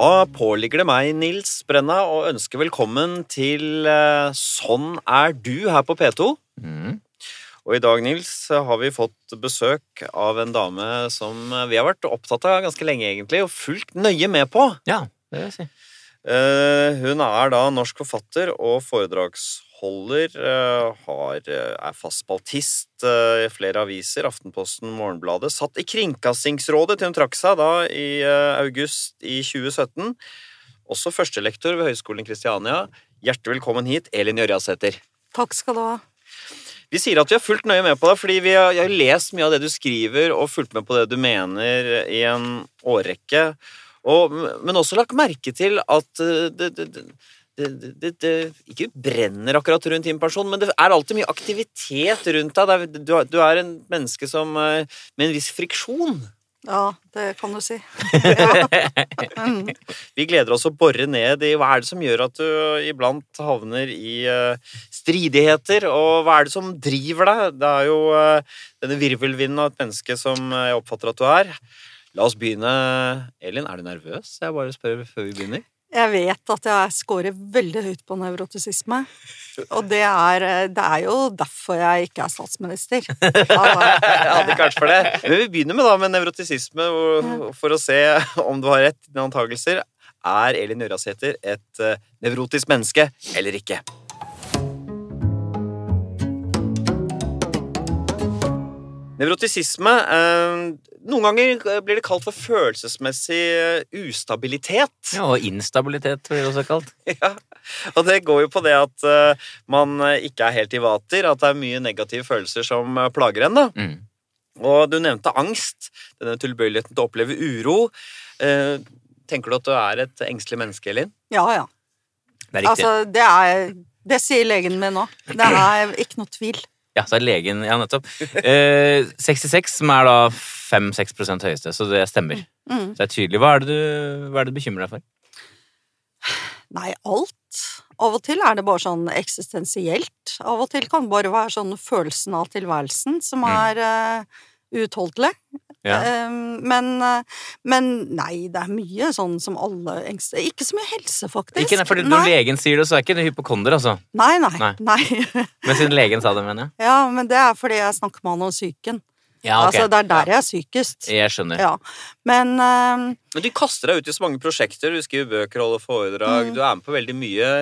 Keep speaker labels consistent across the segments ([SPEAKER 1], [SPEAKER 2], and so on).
[SPEAKER 1] Da påligger det meg, Nils Brenna, å ønske velkommen til eh, Sånn er du her på P2.
[SPEAKER 2] Mm.
[SPEAKER 1] Og i dag, Nils, har vi fått besøk av en dame som vi har vært opptatt av ganske lenge, egentlig, og fulgt nøye med på.
[SPEAKER 2] Ja, det vil jeg si.
[SPEAKER 1] Eh, Hun er da norsk forfatter og foredragsholder. Eh, Har, eh, er fast spaltist eh, i flere aviser, Aftenposten, Morgenbladet. Satt i Kringkastingsrådet til hun trakk seg da i august i 2017. Også førstelektor ved Høgskolen Kristiania. Hjertelig velkommen hit, Elin Jørjasæter.
[SPEAKER 3] Takk skal du ha.
[SPEAKER 1] Vi sier at vi har fulgt nøye med på deg, fordi vi har, jeg har lest mye av det du skriver, og fulgt med på det du mener i en årrekke. Og, men også lagt merke til at det, det, det, det, det, det ikke brenner akkurat rundt din person, men det er alltid mye aktivitet rundt deg. Du, du er en menneske som eh, med en viss friksjon.
[SPEAKER 3] Ja, det kan du si. Ja. Mm.
[SPEAKER 1] Vi gleder oss å bore ned i hva er det som gjør at du iblant havner i eh, stridigheter, og hva er det som driver deg? Det er jo eh, denne virvelvinden av et menneske som jeg oppfatter at du er. La oss begynne. Elin, er du nervøs? Jeg bare spør før vi begynner.
[SPEAKER 3] Jeg vet at jeg scorer veldig høyt på nevrotisisme. Og det er, det er jo derfor jeg ikke er statsminister.
[SPEAKER 1] Jeg hadde vært for det. Men vi begynner med, da, med nevrotisisme, for å se om du har rett i dine antakelser. Er Elin Jørasæter et eh, nevrotisk menneske eller ikke? Nevrotisisme eh, Noen ganger blir det kalt for følelsesmessig eh, ustabilitet.
[SPEAKER 2] Ja, og instabilitet blir det også kalt.
[SPEAKER 1] Ja, og det går jo på det at eh, man ikke er helt i vater, at det er mye negative følelser som plager en. da.
[SPEAKER 2] Mm.
[SPEAKER 1] Og du nevnte angst, denne tilbøyeligheten til å oppleve uro. Eh, tenker du at du er et engstelig menneske, Elin?
[SPEAKER 3] Ja, ja.
[SPEAKER 2] Det er riktig.
[SPEAKER 3] Altså, det er Det sier legen min nå. Det er ikke noe tvil.
[SPEAKER 2] Ja, så er legen Ja, nettopp. Eh, 66, som er da 5-6 høyeste, så det stemmer.
[SPEAKER 3] Mm.
[SPEAKER 2] Så det er tydelig. Hva er det du, hva er det du bekymrer deg for?
[SPEAKER 3] Nei, alt. Av og til er det bare sånn eksistensielt. Av og til kan det bare være sånn følelsen av tilværelsen som
[SPEAKER 2] Mm.
[SPEAKER 3] er uh, uutholdelig.
[SPEAKER 2] Ja.
[SPEAKER 3] Eh, men, men nei, det er mye sånn som alle engster Ikke så mye helse, faktisk.
[SPEAKER 2] Ikke, for Når legen sier det, så er ikke det hypokonder, altså.
[SPEAKER 3] Nei, nei.
[SPEAKER 2] Nei.
[SPEAKER 3] nei.
[SPEAKER 2] Men siden legen sa det, mener jeg.
[SPEAKER 3] ja, men det er fordi jeg snakker med han om psyken.
[SPEAKER 2] Ja, okay.
[SPEAKER 3] Altså, det er der jeg er sykest.
[SPEAKER 2] Jeg skjønner.
[SPEAKER 3] Ja. Men eh,
[SPEAKER 1] Men du kaster deg ut i så mange prosjekter. Du skriver bøker, holder foredrag.
[SPEAKER 3] Mm.
[SPEAKER 1] Du er med på veldig mye.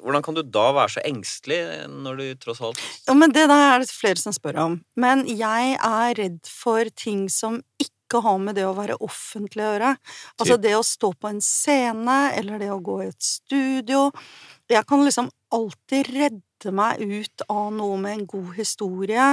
[SPEAKER 1] Hvordan kan du da være så engstelig når du tross alt
[SPEAKER 3] Jo, men det der er det flere som spør om. Men jeg er redd for ting som ikke har med det å være offentlig å gjøre. Altså det å stå på en scene, eller det å gå i et studio. Jeg kan liksom alltid redde meg ut av noe med en god historie.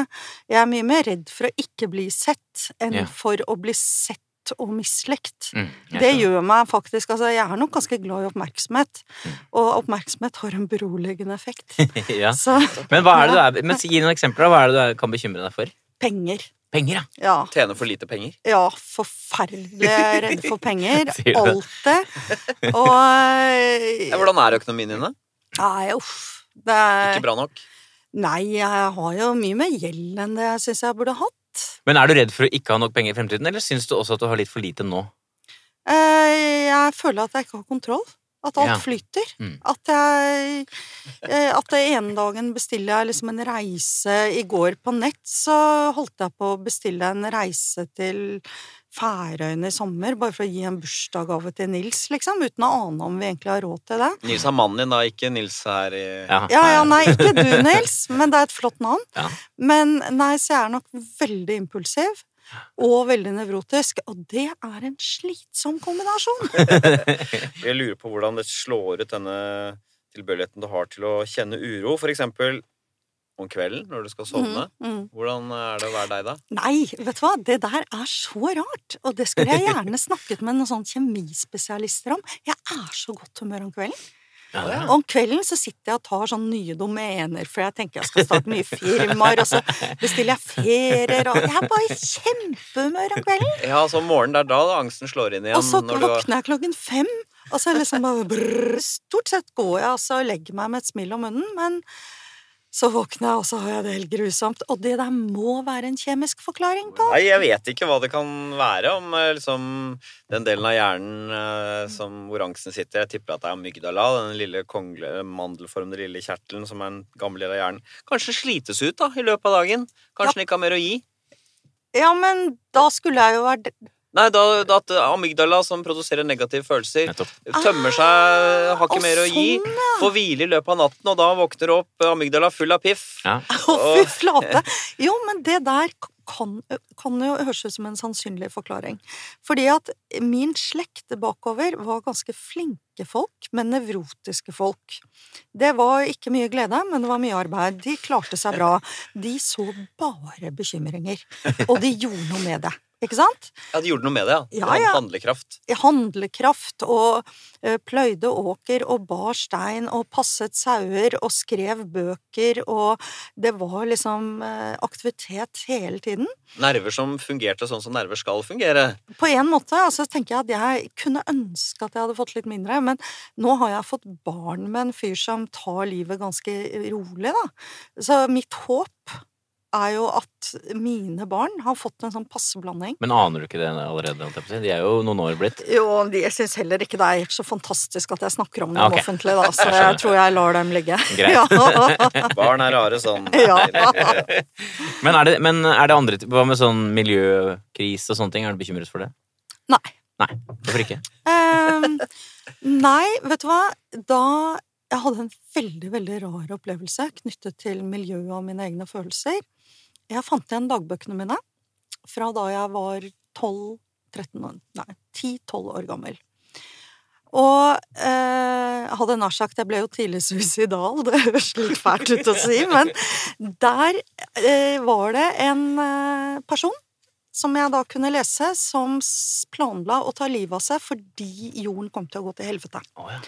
[SPEAKER 3] Jeg er mye mer redd for å ikke bli sett enn
[SPEAKER 2] yeah.
[SPEAKER 3] for å bli sett og mislikt.
[SPEAKER 2] Mm,
[SPEAKER 3] Det gjør meg faktisk Altså, jeg er nok ganske glad i oppmerksomhet.
[SPEAKER 2] Mm.
[SPEAKER 3] Og oppmerksomhet har en beroligende effekt.
[SPEAKER 2] ja.
[SPEAKER 3] Så
[SPEAKER 2] Men hva er det du er Men Gi noen eksempler. da. Hva er det du kan bekymre deg for?
[SPEAKER 3] penger.
[SPEAKER 2] Penger, ja.
[SPEAKER 3] Ja.
[SPEAKER 1] tjener for lite penger?
[SPEAKER 3] Ja, forferdelig redd for penger. Alltid. Og eh,
[SPEAKER 1] Ja, hvordan er økonomien din, da?
[SPEAKER 3] Nei, uff. Det er
[SPEAKER 1] Ikke bra nok?
[SPEAKER 3] Nei, jeg har jo mye mer gjeld enn det jeg syns jeg burde hatt.
[SPEAKER 2] Men er du redd for å ikke ha nok penger i fremtiden, eller syns du også at du har litt for lite nå?
[SPEAKER 3] Eh, Jeg føler at jeg ikke har kontroll. At alt
[SPEAKER 2] Ja.
[SPEAKER 3] flyter.
[SPEAKER 2] Mm.
[SPEAKER 3] At jeg eh, At det ene dagen bestiller jeg liksom en reise I går på nett så holdt jeg på å bestille en reise til Færøyene i sommer, bare for å gi en bursdagsgave til Nils, liksom, uten å ane om vi egentlig har råd til det.
[SPEAKER 1] Nils er mannen din, da, ikke Nils her i
[SPEAKER 2] Ja,
[SPEAKER 3] Ja, ja, nei, ikke du, Nils, men det er et flott navn.
[SPEAKER 2] Ja.
[SPEAKER 3] Men nei, så jeg er nok veldig impulsiv. Og veldig nevrotisk. Og det er en slitsom kombinasjon.
[SPEAKER 1] Jeg lurer på hvordan det slår ut denne tilbøyeligheten du har til å kjenne uro. For eksempel om kvelden når du skal sovne.
[SPEAKER 3] Mm, mm.
[SPEAKER 1] Hvordan er det å være deg da?
[SPEAKER 3] Nei, vet du hva, det der er så rart. Og det skulle jeg gjerne snakket med noen sånne kjemispesialister om. Jeg er så godt humør om kvelden.
[SPEAKER 2] Ja, ja.
[SPEAKER 3] Om kvelden så sitter jeg og tar sånne nye domener, for jeg tenker jeg skal starte nye firmaer, og så bestiller jeg ferier, og jeg er bare i kjempehumør om kvelden.
[SPEAKER 1] Ja, så om morgenen, det er da angsten slår inn igjen.
[SPEAKER 3] Og så
[SPEAKER 1] når du-
[SPEAKER 3] våkner jeg klokken fem, og så liksom bare brrr, Stort sett går jeg altså og legger meg med et smil om munnen, men Så våkner jeg, og så har jeg det helt grusomt. Og det der må være en kjemisk forklaring på.
[SPEAKER 1] Nei, jeg vet ikke hva det kan være. Om eh, liksom, den delen av hjernen eh, som, hvor angsten sitter. Jeg tipper at det er amygdala, den lille kongle, mandelformede lille kjertelen som er en gammel del av hjernen. Kanskje slites ut da, i løpet av dagen. Kanskje den ikke har mer å gi.
[SPEAKER 3] Ja, men da skulle jeg jo vært
[SPEAKER 1] Nei, da, da at amygdala, som produserer negative følelser,
[SPEAKER 2] Nettopp.
[SPEAKER 1] tømmer seg, har ikke
[SPEAKER 3] ah,
[SPEAKER 1] mer å gi.
[SPEAKER 3] sånn, ja.
[SPEAKER 1] Får hvile i løpet av natten, og da våkner opp amygdala full av piff.
[SPEAKER 2] Ja.
[SPEAKER 3] Å, fy flate! Jo, men det der kan, kan jo høres ut som en sannsynlig forklaring. Fordi at min slekt bakover var ganske flinke folk, men nevrotiske folk. Det var ikke mye glede, men det var mye arbeid. De klarte seg bra. De så bare bekymringer. Og de gjorde noe med det. Ikke sant?
[SPEAKER 1] Ja, de gjorde noe med det, ja.
[SPEAKER 3] Ja, ja.
[SPEAKER 1] Handlekraft.
[SPEAKER 3] handlekraft og eh, pløyde åker og bar stein og passet sauer og skrev bøker og det var liksom eh, aktivitet hele tiden.
[SPEAKER 1] Nerver som fungerte sånn som nerver skal fungere.
[SPEAKER 3] På en måte altså, tenker jeg at jeg kunne ønske at jeg hadde fått litt mindre, men nå har jeg fått barn med en fyr som tar livet ganske rolig, da. Så mitt håp er jo at mine barn har fått en sånn passe blanding.
[SPEAKER 2] Men aner du ikke det allerede? De er jo noen år blitt.
[SPEAKER 3] Jo, jeg syns heller ikke det er så fantastisk at jeg snakker om dem
[SPEAKER 2] okay.
[SPEAKER 3] offentlig, da, så jeg tror jeg lar dem ligge.
[SPEAKER 2] Greit.
[SPEAKER 3] Ja.
[SPEAKER 1] Barn er rare sånn.
[SPEAKER 3] Ja.
[SPEAKER 2] Men er det, men er det andre Hva med sånn miljøkrise og sånne ting? Er du bekymret for det?
[SPEAKER 3] Nei.
[SPEAKER 2] Nei, Hvorfor ikke?
[SPEAKER 3] Um, nei, vet du hva? Da jeg hadde en veldig, veldig rar opplevelse knyttet til miljøet og mine egne følelser. Jeg fant igjen dagbøkene mine fra da jeg var 12-13 år Nei, 10-12 år gammel. Og eh, hadde nær sagt Jeg ble jo tidlig suicidal, det høres litt fælt ut å si, men der eh, var det en eh, person som jeg da kunne lese, som planla å ta livet av seg fordi jorden kom til å gå til helvete.
[SPEAKER 2] Oh, ja.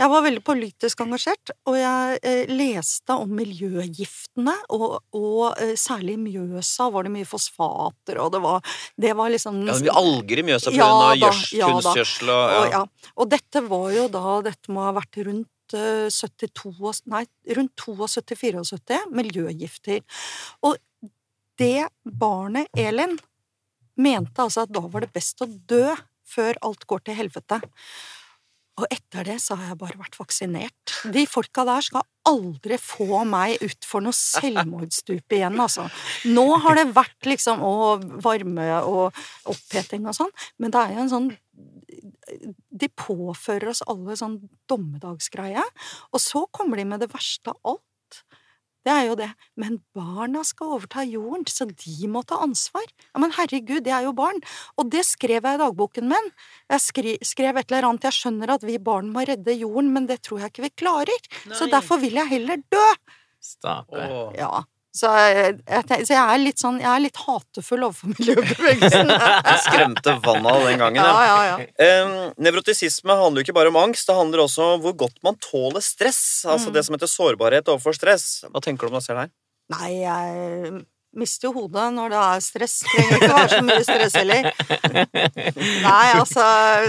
[SPEAKER 3] Jeg var veldig politisk engasjert, og jeg eh, leste om miljøgiftene, og, og eh, særlig i Mjøsa var det mye fosfater, og det var, det var liksom
[SPEAKER 1] Ja, det var mye alger i Mjøsa pga.
[SPEAKER 3] Ja
[SPEAKER 1] Ja,
[SPEAKER 3] kunstgjødsel
[SPEAKER 1] og
[SPEAKER 3] ja
[SPEAKER 1] og ja.
[SPEAKER 3] og dette var jo da Dette må ha vært rundt eh, 72 Nei, rundt 72-74 miljøgifter. Og det barnet, Elin, mente altså at da var det best å dø før alt går til helvete. Og etter det så har jeg bare vært vaksinert. De folka der skal aldri få meg utfor noe selvmordsstup igjen, altså. Nå har det vært liksom å, varme og oppheting og sånn, men det er jo en sånn De påfører oss alle sånn dommedagsgreie, og så kommer de med det verste av alt. Det er jo det. Men barna skal overta jorden, så de må ta ansvar. Ja, Men herregud, det er jo barn. Og det skrev jeg i dagboken min. Jeg skri, skrev et eller annet Jeg skjønner at vi barn må redde jorden, men det tror jeg ikke vi klarer. Så derfor vil jeg heller dø.
[SPEAKER 2] Stakkar.
[SPEAKER 3] Ja. Så jeg, jeg, så jeg er litt sånn Jeg er litt hatefull overfor miljøbevegelsen.
[SPEAKER 1] Skremte vannet av den gangen.
[SPEAKER 3] Ja,
[SPEAKER 1] Ja.
[SPEAKER 3] ja, ja.
[SPEAKER 1] Um, nevrotisisme handler jo ikke bare om angst, det handler også om hvor godt man tåler stress. Altså
[SPEAKER 3] Mm.
[SPEAKER 1] det som heter sårbarhet overfor stress. Hva tenker du om det selv her?
[SPEAKER 3] Nei, jeg mister jo hodet når det er stress. Trenger ikke være så mye stress heller. Nei, altså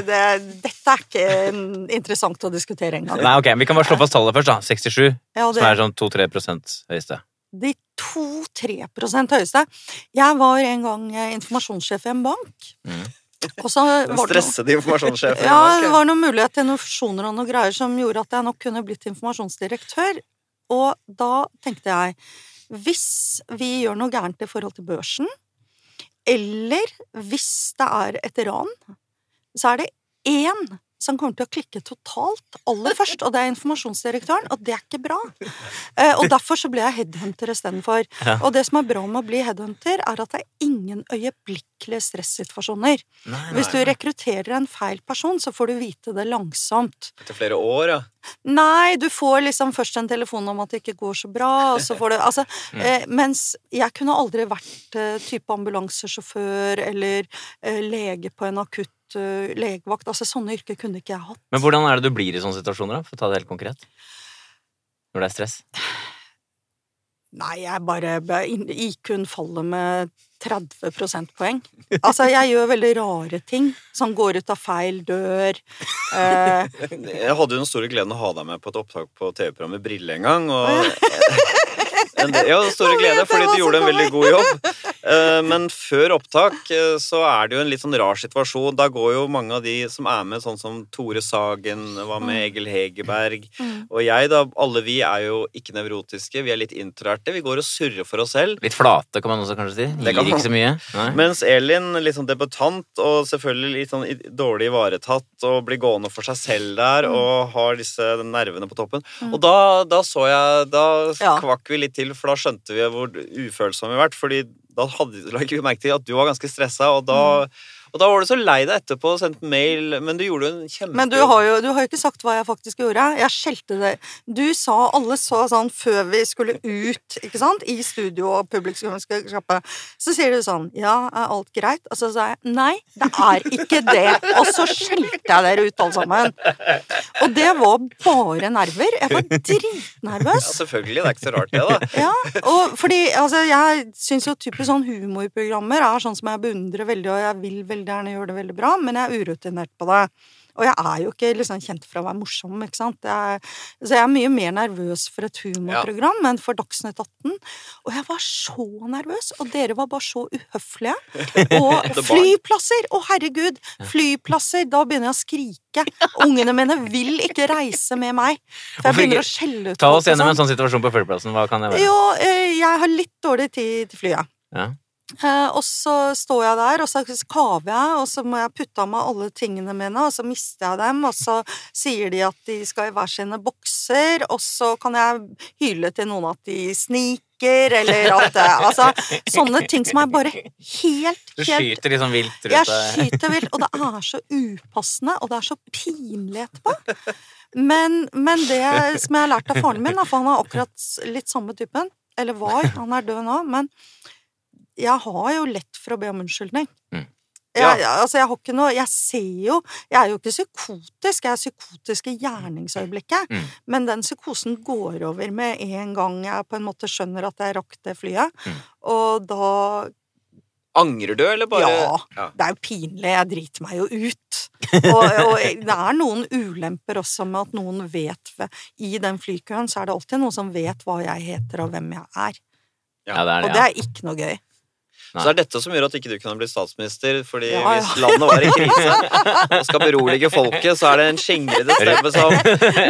[SPEAKER 3] det, Dette er ikke mm, interessant å diskutere engang.
[SPEAKER 2] Nei, ok, Vi kan bare slå fast tallet først. da 67,
[SPEAKER 3] Ja,
[SPEAKER 2] som er sånn 2-3% høyeste.
[SPEAKER 3] de 2-3 høyeste. Jeg var en gang eh, informasjonssjef i en bank.
[SPEAKER 2] Mm.
[SPEAKER 1] Den stressede informasjonssjefen.
[SPEAKER 3] Ja, det var noen mulighet til noen fusjoner og noen greier som gjorde at jeg nok kunne blitt informasjonsdirektør. Og da tenkte jeg hvis vi gjør noe gærent i forhold til børsen, eller hvis det er et ran, så er det én som kommer til å klikke totalt aller først, og det er informasjonsdirektøren, og det er ikke bra. Eh, og derfor så ble jeg headhunter istedenfor.
[SPEAKER 2] Ja.
[SPEAKER 3] Og det som er bra med å bli headhunter, er at det er ingen øyeblikkelige stressituasjoner.
[SPEAKER 2] Nei,
[SPEAKER 3] Hvis du rekrutterer en feil person, så får du vite det langsomt.
[SPEAKER 1] Etter flere år, ja.
[SPEAKER 3] Nei, du får liksom først en telefon om at det ikke går så bra, og så får du Altså,
[SPEAKER 2] Mm.
[SPEAKER 3] eh, mens jeg kunne aldri vært eh, type ambulansesjåfør eller eh, lege på en akutt eh, legevakt. Altså, sånne yrker kunne ikke jeg hatt.
[SPEAKER 2] Men hvordan er det du blir i sånne situasjoner, da? For å ta det helt konkret. Når det er stress?
[SPEAKER 3] Nei, jeg bare IQ-en faller med 30 prosentpoeng. Altså, jeg gjør veldig rare ting. Som går ut av feil dør. Eh,
[SPEAKER 1] Jeg hadde jo den store gleden å ha deg med på et opptak på TV-programmet Brille en gang. Og ja, store glede, fordi du gjorde en veldig god jobb. Eh, Men før opptak eh, så er det jo en litt sånn rar situasjon. Da går jo mange av de som er med, sånn som Tore Sagen, var med Egil Hegerberg,
[SPEAKER 3] Mm.
[SPEAKER 1] og jeg, da. Alle vi er jo ikke nevrotiske, vi er litt introverte. Vi går og surrer for oss selv.
[SPEAKER 2] Litt flate, kan man også kanskje si.
[SPEAKER 1] Det
[SPEAKER 2] Gir ikke så mye. Nei.
[SPEAKER 1] Mens Elin, litt sånn debutant og selvfølgelig litt sånn dårlig ivaretatt og blir gående for seg selv der
[SPEAKER 3] Mm.
[SPEAKER 1] og har disse nervene på toppen. Og da, da så jeg Da kvakk vi litt til, for da skjønte vi hvor ufølsomme vi har vært. Fordi da hadde, ikke vi merke til at du var ganske stressa, og da,
[SPEAKER 3] Mm.
[SPEAKER 1] Og da var du så lei deg etterpå og sendte mail, men du gjorde jo en kjempe...
[SPEAKER 3] Men du har, jo, du har jo ikke sagt hva jeg faktisk gjorde. Jeg skjelte det. Du sa alle sa sånn før vi skulle ut, ikke sant, i studio og publikumskapet. Så sier du sånn Ja, er alt greit? Og så sa jeg nei, det er ikke det. Og så skjelte jeg dere ut alle sammen. Og det var bare nerver. Jeg var dritnervøs.
[SPEAKER 1] Ja, selvfølgelig. Det er ikke så rart, det, da.
[SPEAKER 3] Ja, og fordi altså, jeg syns jo typisk sånn humorprogrammer er sånn som jeg beundrer veldig, og jeg vil veldig gjerne gjøre det veldig bra, men jeg er urutinert på det. Og jeg er jo ikke liksom kjent for å være morsom, ikke sant. Jeg, så jeg er mye mer nervøs for et humorprogram enn for Dagsnytt 18. Og jeg var så nervøs, og dere var bare så uhøflige. Og flyplasser! Å, herregud! Flyplasser! Da begynner jeg å skrike. Ungene mine vil ikke reise med meg. For jeg begynner å skjelle ut
[SPEAKER 2] Ta oss gjennom
[SPEAKER 3] sånn.
[SPEAKER 2] en sånn situasjon på flyplassen. Hva kan det være?
[SPEAKER 3] Jo, eh, jeg har litt dårlig tid til flyet.
[SPEAKER 2] Ja.
[SPEAKER 3] Eh, og så står jeg der, og så kaver jeg, og så må jeg putte av meg alle tingene mine, og så mister jeg dem, og så sier de at de skal i hver sine bokser, og så kan jeg hyle til noen at de sniker, eller at Altså, sånne ting som er bare helt, helt
[SPEAKER 2] Du skyter liksom vilt
[SPEAKER 3] jeg
[SPEAKER 2] rundt deg.
[SPEAKER 3] skyter vilt, og det er så upassende, og det er så pinlig etterpå. Men, men det som jeg har lært av faren min, for han er akkurat litt samme typen, eller var, han er død nå, men jeg har jo lett for å be om unnskyldning.
[SPEAKER 2] Mm.
[SPEAKER 3] Jeg, altså, jeg har ikke noe Jeg ser jo Jeg er jo ikke psykotisk, jeg er psykotisk i gjerningsøyeblikket,
[SPEAKER 2] Mm.
[SPEAKER 3] men den psykosen går over med en gang jeg på en måte skjønner at jeg rakk det flyet,
[SPEAKER 2] Mm.
[SPEAKER 3] og da
[SPEAKER 1] Angrer du, eller bare
[SPEAKER 3] Ja.
[SPEAKER 1] Ja.
[SPEAKER 3] Det er jo pinlig, jeg driter meg jo ut. Og, og det er noen ulemper også med at noen vet I den flykøen så er det alltid noen som vet hva jeg heter og hvem jeg er.
[SPEAKER 2] Ja, det er
[SPEAKER 3] Og
[SPEAKER 2] det.
[SPEAKER 3] det er ikke noe gøy.
[SPEAKER 1] Så det er dette som gjør at ikke du kunne bli statsminister, fordi
[SPEAKER 3] Ja, ja.
[SPEAKER 1] hvis landet var i krise og skal berolige folket, så er det en skingrende stemme som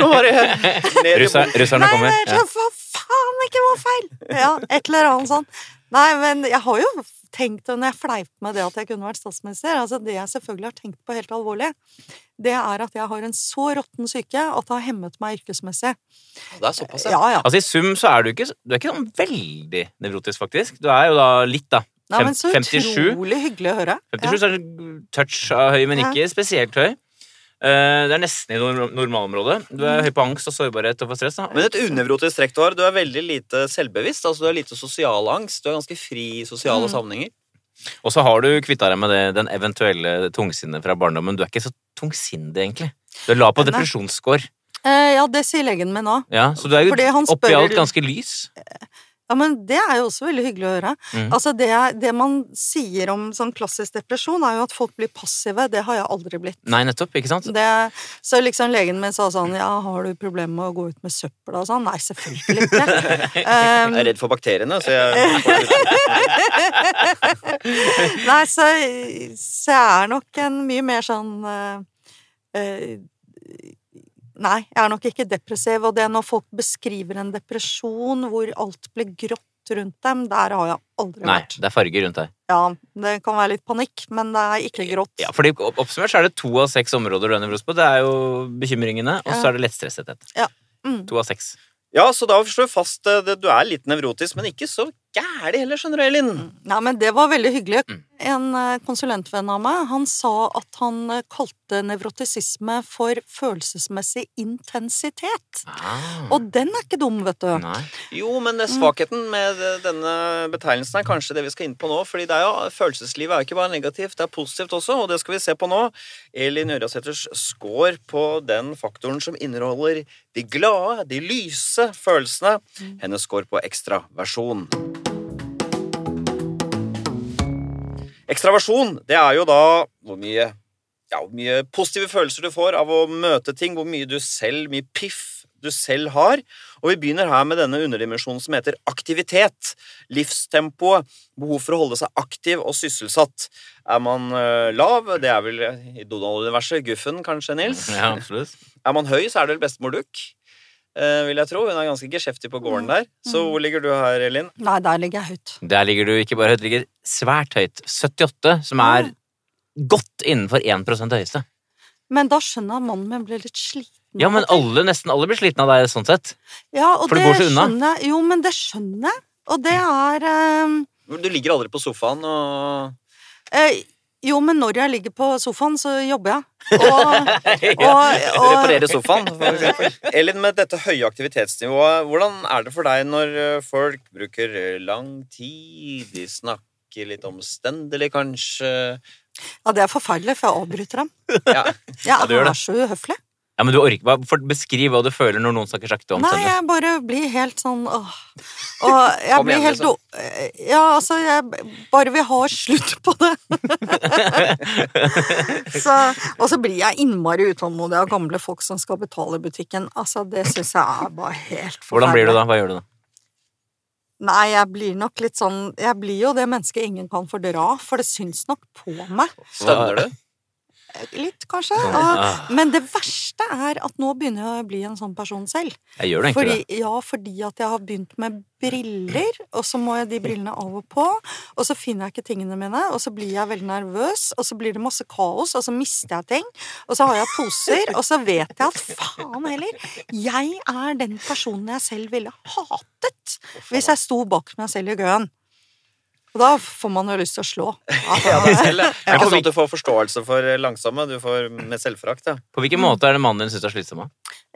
[SPEAKER 1] Nå var det
[SPEAKER 2] Russer, russerne
[SPEAKER 3] Nei,
[SPEAKER 2] kommer.
[SPEAKER 3] det er for faen ikke var feil! Ja, et eller annet sånn. Nei, men jeg har jo tenkt, og når jeg fleip med det at jeg kunne vært statsminister altså Det jeg selvfølgelig har tenkt på helt alvorlig, det er at jeg har en så råtten syke at det har hemmet meg yrkesmessig.
[SPEAKER 1] Det er såpass, ja.
[SPEAKER 3] Ja, ja.
[SPEAKER 2] Altså I sum så er du ikke, du er ikke sånn veldig nevrotisk, faktisk. Du er jo da litt, da.
[SPEAKER 3] Nei, men så
[SPEAKER 2] 57.
[SPEAKER 3] utrolig hyggelig å høre.
[SPEAKER 2] 57 så er det touch av høy, men
[SPEAKER 3] Ja.
[SPEAKER 2] ikke spesielt høy. Eh, Det er nesten i normalområdet. Du er høy på angst og sårbarhet og for stress. da.
[SPEAKER 1] Men et unevrotisk trekk du har. Du er veldig lite selvbevisst. altså Du har lite sosial angst. Du er ganske fri i sosiale
[SPEAKER 3] Mm.
[SPEAKER 1] sammenhenger.
[SPEAKER 2] Og så har du kvitta deg med det, den eventuelle tungsinnet fra barndommen. Du er ikke så tungsindig, egentlig. Du er lav på
[SPEAKER 3] Nei.
[SPEAKER 2] depresjonsscore.
[SPEAKER 3] Eh, ja, det sier legen min òg.
[SPEAKER 2] Ja, så du er jo oppi alt ganske lys.
[SPEAKER 3] Ja, men det er jo også veldig hyggelig å høre.
[SPEAKER 2] Mm.
[SPEAKER 3] Altså, det, det man sier om sånn klassisk depresjon, er jo at folk blir passive. Det har jeg aldri blitt.
[SPEAKER 2] Nei, nettopp. ikke sant?
[SPEAKER 3] Det, så liksom legen min sa sånn Ja, har du problemer med å gå ut med søppel og sånn? Nei, selvfølgelig ikke. Um,
[SPEAKER 1] Jeg er redd for bakteriene, så jeg
[SPEAKER 3] nei, så, så jeg er nok en mye mer sånn uh, eh, Nei, jeg er nok ikke depressiv. Og det når folk beskriver en depresjon hvor alt blir grått rundt dem, der har jeg aldri
[SPEAKER 2] Nei,
[SPEAKER 3] vært.
[SPEAKER 2] det er farger rundt deg.
[SPEAKER 3] Ja, det kan være litt panikk, men det er ikke grått.
[SPEAKER 2] Ja, fordi opp- Oppsummert så er det to av seks områder du er nevrotisk på. Det er jo bekymringene, og så er det lettstressethet.
[SPEAKER 3] Mm.
[SPEAKER 2] To av seks.
[SPEAKER 1] Ja, så da slår vi fast at du er litt nevrotisk, men ikke så gæli heller, skjønner du, Elin.
[SPEAKER 3] Nei, men det var veldig hyggelig.
[SPEAKER 2] Mm.
[SPEAKER 3] En eh, konsulentvenn av meg, han sa at han eh, kalte nevrotisisme for følelsesmessig intensitet.
[SPEAKER 2] Ah.
[SPEAKER 3] Og den er ikke dum, vet du.
[SPEAKER 2] Nei.
[SPEAKER 1] Jo, men
[SPEAKER 3] Mm.
[SPEAKER 1] svakheten med denne betegnelsen er kanskje det vi skal inn på nå. fordi det er jo, følelseslivet er jo ikke bare negativt, det er positivt også, og det skal vi se på nå. Elin Ørjasæters score på den faktoren som inneholder de glade, de lyse følelsene.
[SPEAKER 3] Mm.
[SPEAKER 1] Hennes score på ekstraversjon. Ekstraversjon, det er jo da hvor mye ja, hvor mye positive følelser du får av å møte ting, hvor mye du selv, mye piff du selv har. Og vi begynner her med denne underdimensjonen som heter aktivitet. Livstempoet. Behov for å holde seg aktiv og sysselsatt. Er man eh, lav, det er vel i Donald-universet, Guffen kanskje, Nils?
[SPEAKER 2] Ja, absolutt.
[SPEAKER 1] Er man høy, så er det vel bestemor Duck. Eh, vil jeg tro. Hun er ganske geskjeftig på gården der. Så hvor ligger du her, Elin?
[SPEAKER 3] Nei, der ligger jeg høyt.
[SPEAKER 2] Der ligger du ikke bare høyt, du ligger svært høyt. 78, som er godt innenfor 1 høyeste.
[SPEAKER 3] Men da skjønner jeg at mannen min blir litt sliten.
[SPEAKER 2] Ja, men alle, nesten alle blir slitne av deg sånn sett.
[SPEAKER 3] Ja, og
[SPEAKER 2] For det
[SPEAKER 3] det
[SPEAKER 2] går så unna.
[SPEAKER 3] skjønner jeg. Jo, men det skjønner jeg. Og det er um...
[SPEAKER 1] Du ligger aldri på sofaen og
[SPEAKER 3] eh, Jo, men når jeg ligger på sofaen, så jobber jeg. Og, og, og
[SPEAKER 1] reparerer sofaen. for eksempel. Elin, med dette høye aktivitetsnivået, hvordan er det for deg når eh, folk bruker eh, lang tid, de snakker litt omstendelig, kanskje?
[SPEAKER 3] Ja, det er forferdelig, for jeg avbryter dem.
[SPEAKER 1] Ja.
[SPEAKER 3] Jeg
[SPEAKER 2] du gjør
[SPEAKER 3] er så uhøflig.
[SPEAKER 2] Ja, men du orker for Beskriv hva du føler når noen snakker sakte om
[SPEAKER 3] Nei,
[SPEAKER 2] tennene.
[SPEAKER 3] jeg bare blir helt sånn åh. Og jeg blir
[SPEAKER 1] igjen,
[SPEAKER 3] helt
[SPEAKER 1] liksom.
[SPEAKER 3] Ja, altså, jeg bare vil ha slutt på det. så, og så blir jeg innmari utålmodig av gamle folk som skal betale i butikken. Altså, det syns jeg er bare helt forferdelig.
[SPEAKER 2] Hvordan blir du da? Hva gjør du da?
[SPEAKER 3] Nei, jeg blir nok litt sånn Jeg blir jo det mennesket ingen kan fordra, for det syns nok på meg.
[SPEAKER 1] Stønner du?
[SPEAKER 3] Litt, kanskje.
[SPEAKER 2] Ah.
[SPEAKER 3] men det verste er at nå begynner jeg å bli en sånn person selv.
[SPEAKER 2] Jeg gjør det egentlig
[SPEAKER 3] Fordi, ja, fordi at jeg har begynt med briller, og så må jeg de brillene av og på, og så finner jeg ikke tingene mine, og så blir jeg veldig nervøs, og så blir det masse kaos, og så mister jeg ting, og så har jeg poser, og så vet jeg at faen heller, jeg er den personen jeg selv ville hatet hvis jeg sto bak meg selv i køen. Og da får man jo lyst til å slå.
[SPEAKER 1] Ja, det er selv,
[SPEAKER 2] Ja,
[SPEAKER 1] ikke sånn at du får forståelse for langsomme, du får med selvforakt. Ja.
[SPEAKER 2] På hvilken måte er det mannen din syns er slitsom?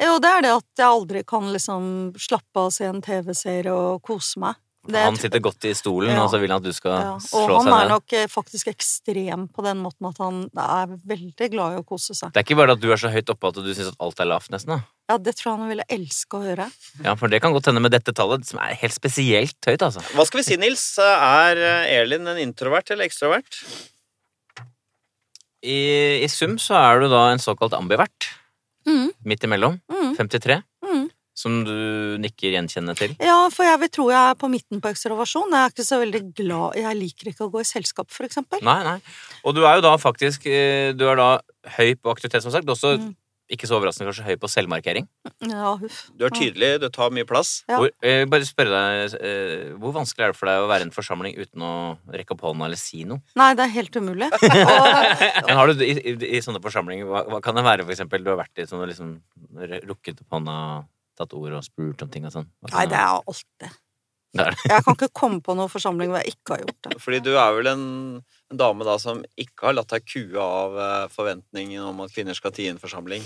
[SPEAKER 3] Jo, det er det at jeg aldri kan liksom slappe av og se en TV-serie og kose meg. Det
[SPEAKER 2] Han sitter godt i stolen,
[SPEAKER 3] Ja.
[SPEAKER 2] og så vil han at du skal
[SPEAKER 3] Ja, og han er nok eh, faktisk ekstrem på den måten at han er veldig glad i å kose seg.
[SPEAKER 2] Det er ikke bare at du er så høyt oppe at du syns at alt er lavt, nesten. da.
[SPEAKER 3] Ja, det tror jeg han ville elske å høre.
[SPEAKER 2] Ja, For det kan godt hende med dette tallet, som er helt spesielt høyt, altså.
[SPEAKER 1] Hva skal vi si, Nils? Er eh, Elin en introvert eller ekstrovert?
[SPEAKER 2] I, I sum så er du da en såkalt ambivert.
[SPEAKER 3] Mm.
[SPEAKER 2] Midt imellom.
[SPEAKER 3] Mm.
[SPEAKER 2] 53. Som du nikker gjenkjennende til.
[SPEAKER 3] Ja, for jeg vil tro jeg er på midten på observasjon. Jeg er ikke så veldig glad Jeg liker ikke å gå i selskap, for eksempel.
[SPEAKER 2] Nei, nei. Og du er jo da faktisk eh, Du er da høy på aktivitet, som sagt. Også
[SPEAKER 3] Mm.
[SPEAKER 2] ikke så overraskende kanskje høy på selvmarkering.
[SPEAKER 3] Ja, huff.
[SPEAKER 1] Du er tydelig, du tar mye plass.
[SPEAKER 3] Ja.
[SPEAKER 2] Hvor, eh, bare spørre deg, eh, hvor vanskelig er det for deg å være i en forsamling uten å rekke opp hånda eller si noe?
[SPEAKER 3] Nei, det er helt umulig.
[SPEAKER 2] Men har du i, i, i sånne forsamlinger, hva, hva kan det være for eksempel du har vært i sånne liksom rukket opp hånda, tatt ord og spurt om ting og sånn?
[SPEAKER 3] Nei, det er alt
[SPEAKER 2] Det.
[SPEAKER 3] Jeg kan ikke komme på noen forsamling hvor jeg ikke har gjort det.
[SPEAKER 1] Fordi du er vel en, en dame da som ikke har latt deg kue av eh, forventningen om at kvinner skal tie en forsamling.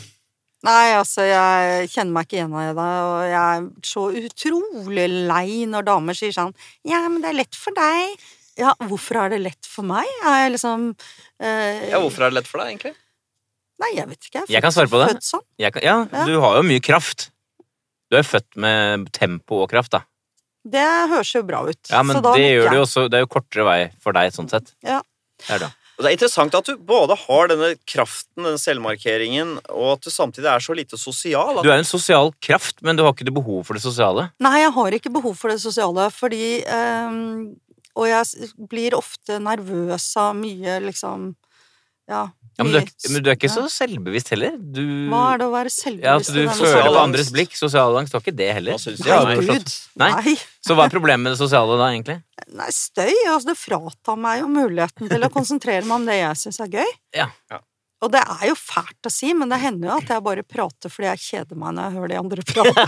[SPEAKER 3] Nei, altså, jeg kjenner meg ikke igjen i det, og jeg er så utrolig lei når damer sier sånn Ja, men det er lett for deg. Ja, hvorfor er det lett for meg? Er jeg liksom eh,
[SPEAKER 1] Ja, Hvorfor er det lett for deg, egentlig?
[SPEAKER 3] Nei, jeg vet ikke.
[SPEAKER 2] Jeg kan svare på det.
[SPEAKER 3] Født sånn.
[SPEAKER 2] Jeg kan, ja,
[SPEAKER 3] Ja.
[SPEAKER 2] du har jo mye kraft. Du er født med tempo og kraft, da.
[SPEAKER 3] Det høres jo bra ut.
[SPEAKER 2] Ja, men
[SPEAKER 3] så da
[SPEAKER 2] det gjør det jo også Det er jo kortere vei for deg, sånn sett.
[SPEAKER 3] Ja.
[SPEAKER 2] Det er det.
[SPEAKER 1] Og Det er interessant at du både har denne kraften, denne selvmarkeringen, og at du samtidig er så lite sosial.
[SPEAKER 2] Du er en sosial kraft, men du har ikke det behov for det sosiale.
[SPEAKER 3] Nei, jeg har ikke behov for det sosiale, fordi ehm, Og jeg blir ofte nervøs av mye, liksom Ja.
[SPEAKER 2] Ja, men, du er, men du er ikke så selvbevisst heller. Du,
[SPEAKER 3] Hva er det å være selvbevisst?
[SPEAKER 2] ja,
[SPEAKER 3] altså, du
[SPEAKER 2] føler på andres blikk. Sosial angst. var ikke det heller.
[SPEAKER 3] Nei,
[SPEAKER 2] jeg
[SPEAKER 3] gud.
[SPEAKER 2] Nei.
[SPEAKER 3] Nei.
[SPEAKER 2] Så hva er problemet med det sosiale da, egentlig?
[SPEAKER 3] Nei, støy. Altså, det fratar meg jo muligheten til å konsentrere meg om det jeg syns er gøy.
[SPEAKER 2] Ja.
[SPEAKER 1] Ja.
[SPEAKER 3] Og det er jo fælt å si, men det hender jo at jeg bare prater fordi jeg kjeder meg når jeg hører de andre prate.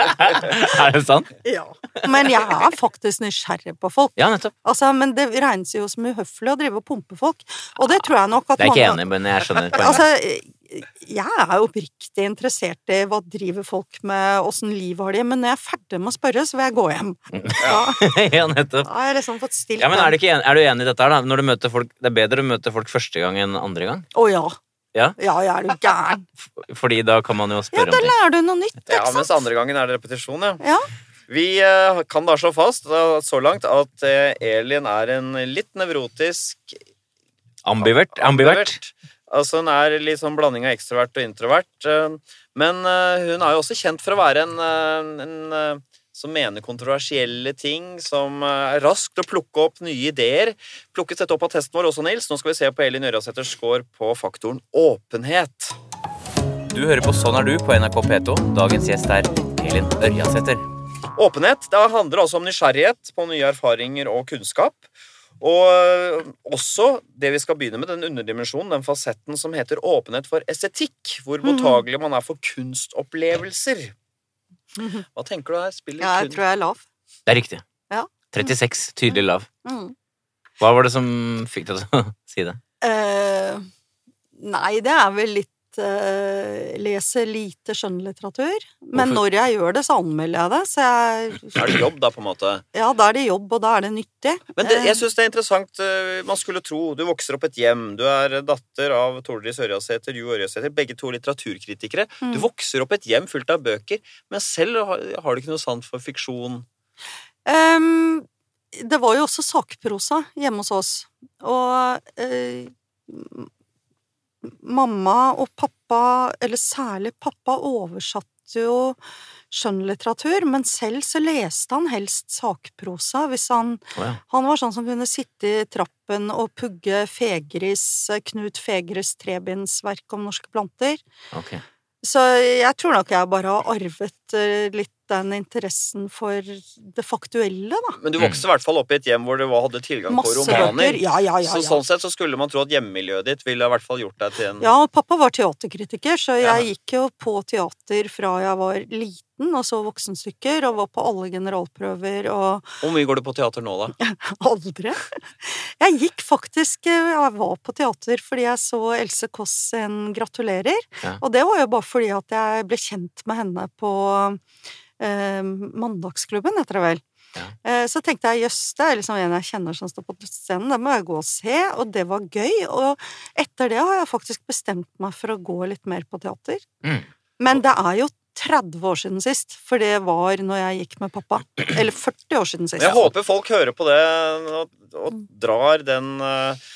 [SPEAKER 2] er det sant?
[SPEAKER 3] ja. Men jeg er faktisk nysgjerrig på folk.
[SPEAKER 2] Ja, nettopp.
[SPEAKER 3] Altså, men det regnes jo som uhøflig å drive og pumpe folk. Og det tror jeg nok at
[SPEAKER 2] Det er ikke
[SPEAKER 3] mange
[SPEAKER 2] enig men jeg skjønner poenget.
[SPEAKER 3] Altså, jeg er oppriktig interessert i hva driver folk med, åssen liv har de, men når jeg er ferdig med å spørre, så vil jeg gå hjem. Ja,
[SPEAKER 2] ja, nettopp.
[SPEAKER 3] da har jeg liksom fått stilt
[SPEAKER 2] Ja, men er, du ikke enig, er du enig i dette her, da? Når du møter folk, det er bedre å møte folk første gang enn andre gang?
[SPEAKER 3] Å ja.
[SPEAKER 2] Ja?
[SPEAKER 3] Ja, jeg er jo gæren.
[SPEAKER 2] Fordi da kan man jo
[SPEAKER 3] spørre
[SPEAKER 2] spørre
[SPEAKER 3] det.
[SPEAKER 2] om ting.
[SPEAKER 3] lærer du noe nytt, ikke sant?
[SPEAKER 1] ja, mens andre gangen er det repetisjon, ja.
[SPEAKER 3] Ja.
[SPEAKER 1] Vi eh, kan da slå fast så langt at eh, Elin er en litt nevrotisk
[SPEAKER 2] Ambivert? Ambivert?
[SPEAKER 1] Altså Hun er litt sånn blanding av ekstrovert og introvert. eh, Men eh, hun er jo også kjent for å være en, eh, en som mener kontroversielle ting, som er rask til å plukke opp nye ideer. Plukket dette opp av testen vår også, Nils. Nå skal vi se på Elin Ørjasæters score på faktoren åpenhet.
[SPEAKER 2] Du hører på Sånn er du på NRK P2. Dagens gjest er Elin Ørjasæter.
[SPEAKER 1] Åpenhet det handler altså om nysgjerrighet på nye erfaringer og kunnskap. Og øh, også det vi skal begynne med, den underdimensjonen, den fasetten som heter åpenhet for estetikk, hvor mottagelig man er for kunstopplevelser. Hva tenker du her? Spiller
[SPEAKER 3] Ja, jeg
[SPEAKER 1] kun-
[SPEAKER 3] tror jeg er lav.
[SPEAKER 2] Det er riktig.
[SPEAKER 3] Ja.
[SPEAKER 2] 36. Tydelig lav.
[SPEAKER 3] Mm.
[SPEAKER 2] Hva var det som fikk deg til å si det?
[SPEAKER 3] Uh, nei, det er vel litt eh, Leser lite skjønnlitteratur. Men
[SPEAKER 2] Hvorfor?
[SPEAKER 3] når jeg gjør det, så anmelder jeg det. Så jeg,
[SPEAKER 1] Er det jobb, da, på en måte?
[SPEAKER 3] ja, da er det jobb, og da er det nyttig.
[SPEAKER 1] Men det, jeg
[SPEAKER 3] syns
[SPEAKER 1] synes det er interessant. øh, Man skulle tro Du vokser opp et hjem. Du er datter av Tordis Ørjasæter, Jo Ørjasæter, begge to litteraturkritikere. Du
[SPEAKER 3] Mm.
[SPEAKER 1] vokser opp et hjem fullt av bøker, men selv har, har du ikke noe sant for fiksjon.
[SPEAKER 3] Um, det var jo også sakprosa hjemme hos oss. Og eh, m- mamma og pappa, eller særlig pappa, oversatte jo skjønnlitteratur, men selv så leste han helst sakprosa hvis han
[SPEAKER 2] oh, ja.
[SPEAKER 3] Han var sånn som kunne sitte i trappen og pugge Fegris, Knut Fegris trebindsverk om norske planter.
[SPEAKER 2] Okay.
[SPEAKER 3] Så jeg tror nok jeg bare har arvet eh, litt den interessen for det faktuelle, da.
[SPEAKER 1] Men du vokste i hvert fall opp i et hjem hvor du hadde tilgang på
[SPEAKER 3] Masse
[SPEAKER 1] romaner.
[SPEAKER 3] bøker. Ja, ja, ja.
[SPEAKER 1] Så sånn sett så skulle man tro at hjemmemiljøet ditt ville i hvert fall gjort deg til en
[SPEAKER 3] Ja, pappa var teaterkritiker, så jeg gikk jo på teater fra jeg var liten og så voksenstykker, og var på alle generalprøver og
[SPEAKER 1] Hvor mye går du på teater nå, da?
[SPEAKER 3] aldri. Jeg gikk faktisk eh, Jeg var på teater fordi jeg så Else Kåss en Gratulerer,
[SPEAKER 2] Ja.
[SPEAKER 3] og det var jo bare fordi at jeg ble kjent med henne på eh, Mandagsklubben, heter det vel.
[SPEAKER 2] Ja.
[SPEAKER 3] Eh, Så tenkte jeg jøss, det er liksom en jeg kjenner som står på scenen, det må jeg gå og se, og det var gøy. Og etter det har jeg faktisk bestemt meg for å gå litt mer på teater.
[SPEAKER 2] Mm.
[SPEAKER 3] Men det er jo 30 år siden sist, for det var når jeg gikk med pappa. Eller 40 år siden sist.
[SPEAKER 1] Jeg håper folk hører på det og, og drar den uh,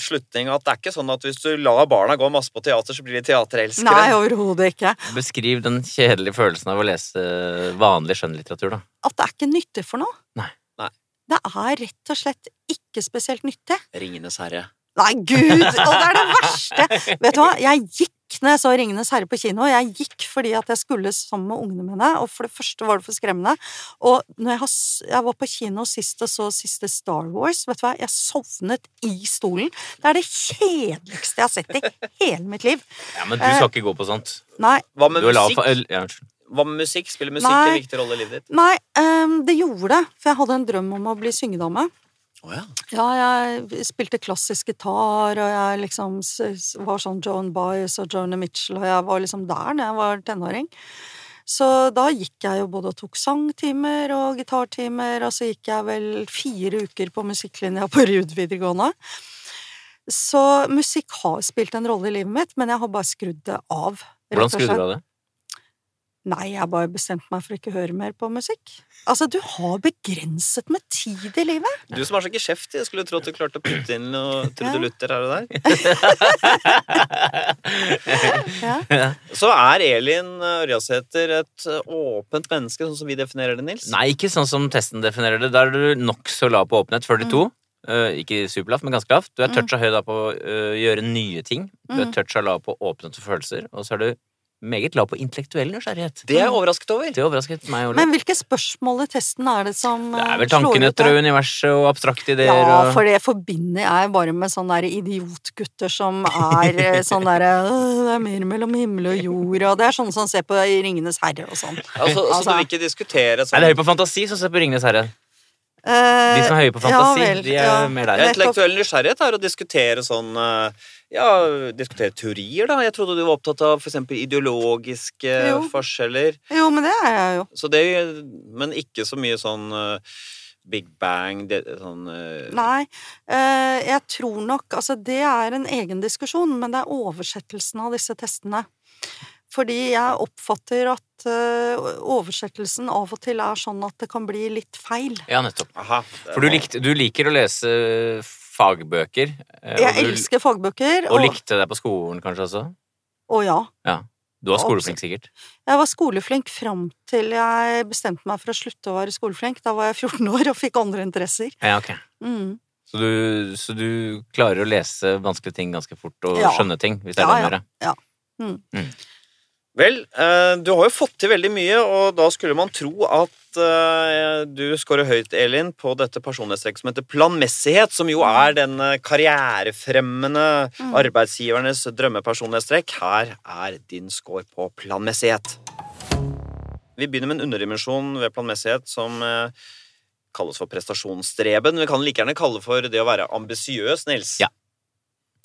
[SPEAKER 1] slutning at det er ikke sånn at hvis du lar barna gå masse på teater, så blir de teaterelskere.
[SPEAKER 3] Nei, overhodet ikke.
[SPEAKER 2] Beskriv den kjedelige følelsen av å lese vanlig skjønnlitteratur, da.
[SPEAKER 3] At det er ikke nyttig for noe.
[SPEAKER 2] Nei.
[SPEAKER 1] Nei.
[SPEAKER 3] Det er rett og slett ikke spesielt nyttig.
[SPEAKER 1] Ringenes herre.
[SPEAKER 3] Nei, gud! Og det er det verste! Vet du hva, jeg gikk når jeg så Ringenes herre på kino. Jeg gikk fordi at jeg skulle sammen med ungene mine, og for det første var det for skremmende. Og når jeg, har, jeg var på kino sist og så siste Star Wars, vet du hva, jeg sovnet i stolen. Det er det kjedeligste jeg har sett i hele mitt liv.
[SPEAKER 2] Ja, Men du skal ikke gå på sånt.
[SPEAKER 3] Nei,
[SPEAKER 1] Hva med musikk?
[SPEAKER 2] ja, unnskyld.
[SPEAKER 1] Hva med musikk? Spiller musikk
[SPEAKER 3] Nei.
[SPEAKER 1] en viktig rolle i livet ditt?
[SPEAKER 3] nei um, det gjorde det. For jeg hadde en drøm om å bli syngedame.
[SPEAKER 1] Å ja.
[SPEAKER 3] Ja, jeg spilte klassisk gitar, og jeg liksom var sånn Joan Baez og Joni Mitchell, og jeg var liksom der når jeg var tenåring. Så da gikk jeg jo både og tok sangtimer og gitartimer, og så gikk jeg vel fire uker på musikklinja på Ruud videregående. Så musikk har spilt en rolle i livet mitt, men jeg har bare skrudd det av.
[SPEAKER 2] Hvordan skrudde du av det?
[SPEAKER 3] Nei, jeg har bare bestemt meg for å ikke høre mer på musikk. Altså, du har begrenset med tid i livet.
[SPEAKER 1] Du som er så geskjeftig, jeg skulle tro at du klarte å putte inn noe trudelutter her og der.
[SPEAKER 3] Ja.
[SPEAKER 1] Så er Elin Ørjasæter et uh, åpent menneske, sånn som vi definerer det, Nils?
[SPEAKER 2] Nei, ikke sånn som testen definerer det. Da er du nokså lav på åpenhet. 42. Eh, ikke superlavt, men ganske lavt. Du er
[SPEAKER 3] Mm.
[SPEAKER 2] toucha høy da på å uh, gjøre nye ting. Du er
[SPEAKER 3] Mm.
[SPEAKER 2] toucha lav på åpenhet for følelser. Og så er du meget lav på intellektuell nysgjerrighet.
[SPEAKER 1] Det er jeg overrasket over.
[SPEAKER 2] Det overrasket meg jo.
[SPEAKER 3] Men hvilke spørsmål i testen er det som
[SPEAKER 2] Det er
[SPEAKER 3] eh,
[SPEAKER 2] vel
[SPEAKER 3] tankene ut
[SPEAKER 2] tankenøtter og universet og abstrakte ideer
[SPEAKER 3] Ja, for det forbinder jeg bare med sånne der idiotgutter som er eh, sånn derre Det er mer mellom himmel og jord, og det er sånne som ser på Ringenes herre og sånn.
[SPEAKER 1] Altså, så
[SPEAKER 3] Altså-
[SPEAKER 1] du vil ikke diskutere
[SPEAKER 2] Er
[SPEAKER 1] sånn
[SPEAKER 2] det høy på fantasi som ser på Ringenes herre?
[SPEAKER 3] Eh,
[SPEAKER 2] De som er høye på
[SPEAKER 3] ja
[SPEAKER 2] fantasi,
[SPEAKER 3] vel,
[SPEAKER 2] de er
[SPEAKER 3] ja.
[SPEAKER 2] mer
[SPEAKER 1] ja,
[SPEAKER 2] der.
[SPEAKER 1] Intellektuell nysgjerrighet er å diskutere sånn uh, Ja, diskutere teorier, da. Jeg trodde du var opptatt av f.eks. ideologiske
[SPEAKER 3] Jo.
[SPEAKER 1] forskjeller.
[SPEAKER 3] Jo, men det er jeg jo.
[SPEAKER 1] Så det, men ikke så mye sånn uh, Big Bang det, sånn uh,
[SPEAKER 3] Nei, eh, jeg tror nok Altså, det er en egen diskusjon, men det er oversettelsen av disse testene. Fordi jeg oppfatter at eh, oversettelsen av og til er sånn at det kan bli litt feil.
[SPEAKER 2] Ja, nettopp.
[SPEAKER 1] Aha.
[SPEAKER 2] For du, likte, du liker å lese fagbøker. eh,
[SPEAKER 3] Jeg
[SPEAKER 2] du-
[SPEAKER 3] elsker fagbøker,
[SPEAKER 2] Og
[SPEAKER 3] og,
[SPEAKER 2] likte deg på skolen kanskje også?
[SPEAKER 3] og ja.
[SPEAKER 2] Ja. Du var skoleflink, sikkert.
[SPEAKER 3] Jeg var skoleflink fram til jeg bestemte meg for å slutte å være skoleflink. Da var jeg 14 år og fikk andre interesser.
[SPEAKER 2] Ja, ok.
[SPEAKER 3] Mm.
[SPEAKER 2] Så du, så du klarer å lese vanskelige ting ganske fort, og
[SPEAKER 3] Ja.
[SPEAKER 2] skjønne ting, hvis det er
[SPEAKER 3] Ja,
[SPEAKER 2] det du
[SPEAKER 3] ja.
[SPEAKER 2] gjør? ja.
[SPEAKER 1] Vel, eh, du har jo fått til veldig mye, og da skulle man tro at eh, du scorer høyt, Elin, på dette personlighetstrekket som heter planmessighet, som jo er den eh, karrierefremmende
[SPEAKER 3] Mm.
[SPEAKER 1] arbeidsgivernes drømmepersonlighetstrekk. Her er din score på planmessighet. Vi begynner med en underdimensjon ved planmessighet som kalles for prestasjonsstreben. Vi kan like gjerne kalle det for det å være ambisiøs, Nils.
[SPEAKER 2] Ja.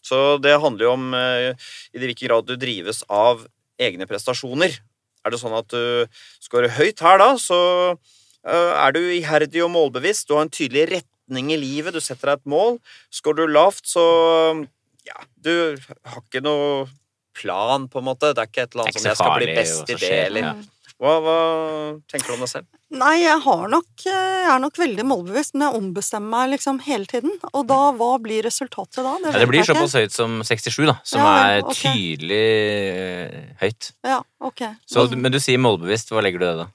[SPEAKER 1] Så det handler jo om i hvilken grad du drives av egne prestasjoner. Er det sånn at du scorer høyt her, da, så eh, er du iherdig og målbevisst. Du har en tydelig retning i livet. Du setter deg et mål. Scorer du lavt, så ja, du har ikke noe plan, på en måte. Det er ikke et eller annet
[SPEAKER 2] så
[SPEAKER 1] 'jeg skal bli best i det', eller
[SPEAKER 2] ja.
[SPEAKER 1] Hva, hva tenker du om deg selv?
[SPEAKER 3] Nei, jeg har nok Jeg er nok veldig målbevisst, men jeg ombestemmer meg liksom hele tiden. Og da, hva blir resultatet da?
[SPEAKER 2] Ja, det blir såpass høyt som 67, da, som
[SPEAKER 3] Ja,
[SPEAKER 2] er
[SPEAKER 3] ok.
[SPEAKER 2] tydelig eh, høyt.
[SPEAKER 3] Ja, ok.
[SPEAKER 2] Så, men du sier målbevisst. Hva legger du i det, da?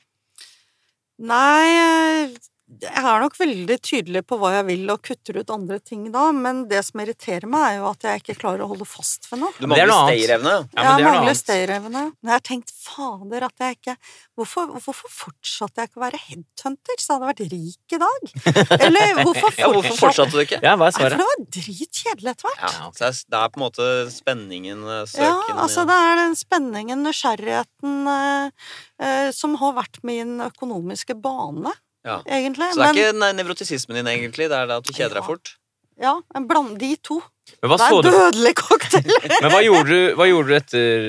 [SPEAKER 3] Nei, jeg er nok veldig tydelig på hva jeg vil, og kutter ut andre ting da, men det som irriterer meg, er jo at jeg ikke klarer å holde fast ved noe.
[SPEAKER 1] Du
[SPEAKER 2] er
[SPEAKER 1] mangler stayerevne.
[SPEAKER 2] Ja, men det
[SPEAKER 3] jeg mangler stayerevne. Men jeg har tenkt fader at jeg ikke hvorfor, hvorfor fortsatte jeg ikke å være headhunter, så hadde jeg vært rik i dag? Eller hvorfor
[SPEAKER 1] Ja, hvorfor
[SPEAKER 3] fortsatte
[SPEAKER 1] du ikke?
[SPEAKER 2] Ja, hva er
[SPEAKER 3] svaret? for det var dritkjedelig etter hvert.
[SPEAKER 1] Ja, så det er, det er på en måte spenningen, søken
[SPEAKER 3] Ja, altså det er den spenningen, nysgjerrigheten, eh, eh, som har vært min økonomiske bane,
[SPEAKER 1] Ja.
[SPEAKER 3] egentlig.
[SPEAKER 1] Så det er
[SPEAKER 3] Men
[SPEAKER 1] ikke nevrotisismen din, egentlig? Det er det at du kjeder deg fort?
[SPEAKER 3] ja, en bland de to.
[SPEAKER 2] Men hva,
[SPEAKER 3] Det er en dødelig cocktail!
[SPEAKER 2] men hva, gjorde du, hva gjorde du etter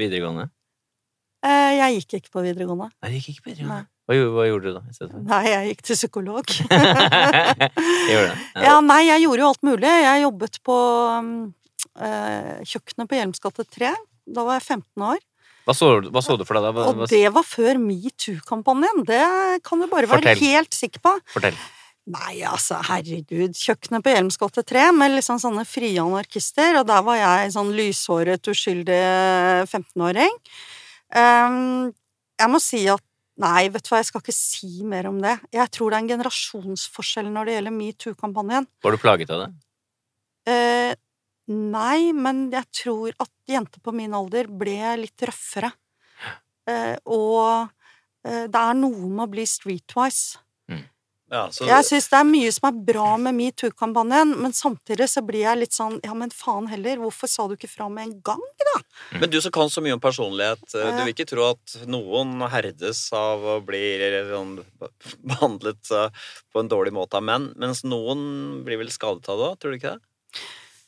[SPEAKER 2] videregående?
[SPEAKER 3] Eh, jeg gikk ikke på videregående.
[SPEAKER 2] Nei, det gikk ikke på
[SPEAKER 3] Nei.
[SPEAKER 2] videregående. Hva, gjorde- hva gjorde du da?
[SPEAKER 3] Nei, jeg gikk til psykolog.
[SPEAKER 2] Gjorde det.
[SPEAKER 3] Ja, nei, jeg gjorde jo alt mulig. Jeg jobbet på um, eh, kjøkkenet på Hjelmsgate 3. Da var jeg 15 år.
[SPEAKER 2] Hva, så, du- hva så du for deg da? Hva,
[SPEAKER 3] Og det var før metoo-kampanjen. Det kan du bare være helt sikker på.
[SPEAKER 2] fortell.
[SPEAKER 3] Nei, altså, herregud. Kjøkkenet på Hjelms gate 3 med liksom sånne frie anarkister, og der var jeg sånn lyshåret, uskyldig 15-åring. Um, jeg må si at Nei, vet du hva, jeg skal ikke si mer om det. Jeg tror det er en generasjonsforskjell når det gjelder metoo-kampanjen.
[SPEAKER 2] Var du plaget av det?
[SPEAKER 3] Eh, nei, men jeg tror at jenter på min alder ble litt røffere. Eh, og eh, det er noe med å bli streetwise.
[SPEAKER 1] Ja, så,
[SPEAKER 3] Jeg syns det er mye som er bra med metoo-kampanjen, men samtidig så blir jeg litt sånn ja, men faen heller, hvorfor sa du ikke fra med en gang? da?
[SPEAKER 1] Men du som kan så mye om personlighet, eh, du vil ikke tro at noen herdes av å bli sånn, behandlet eh, på en dårlig måte av menn, mens noen blir vel skadet av det òg, tror du ikke det?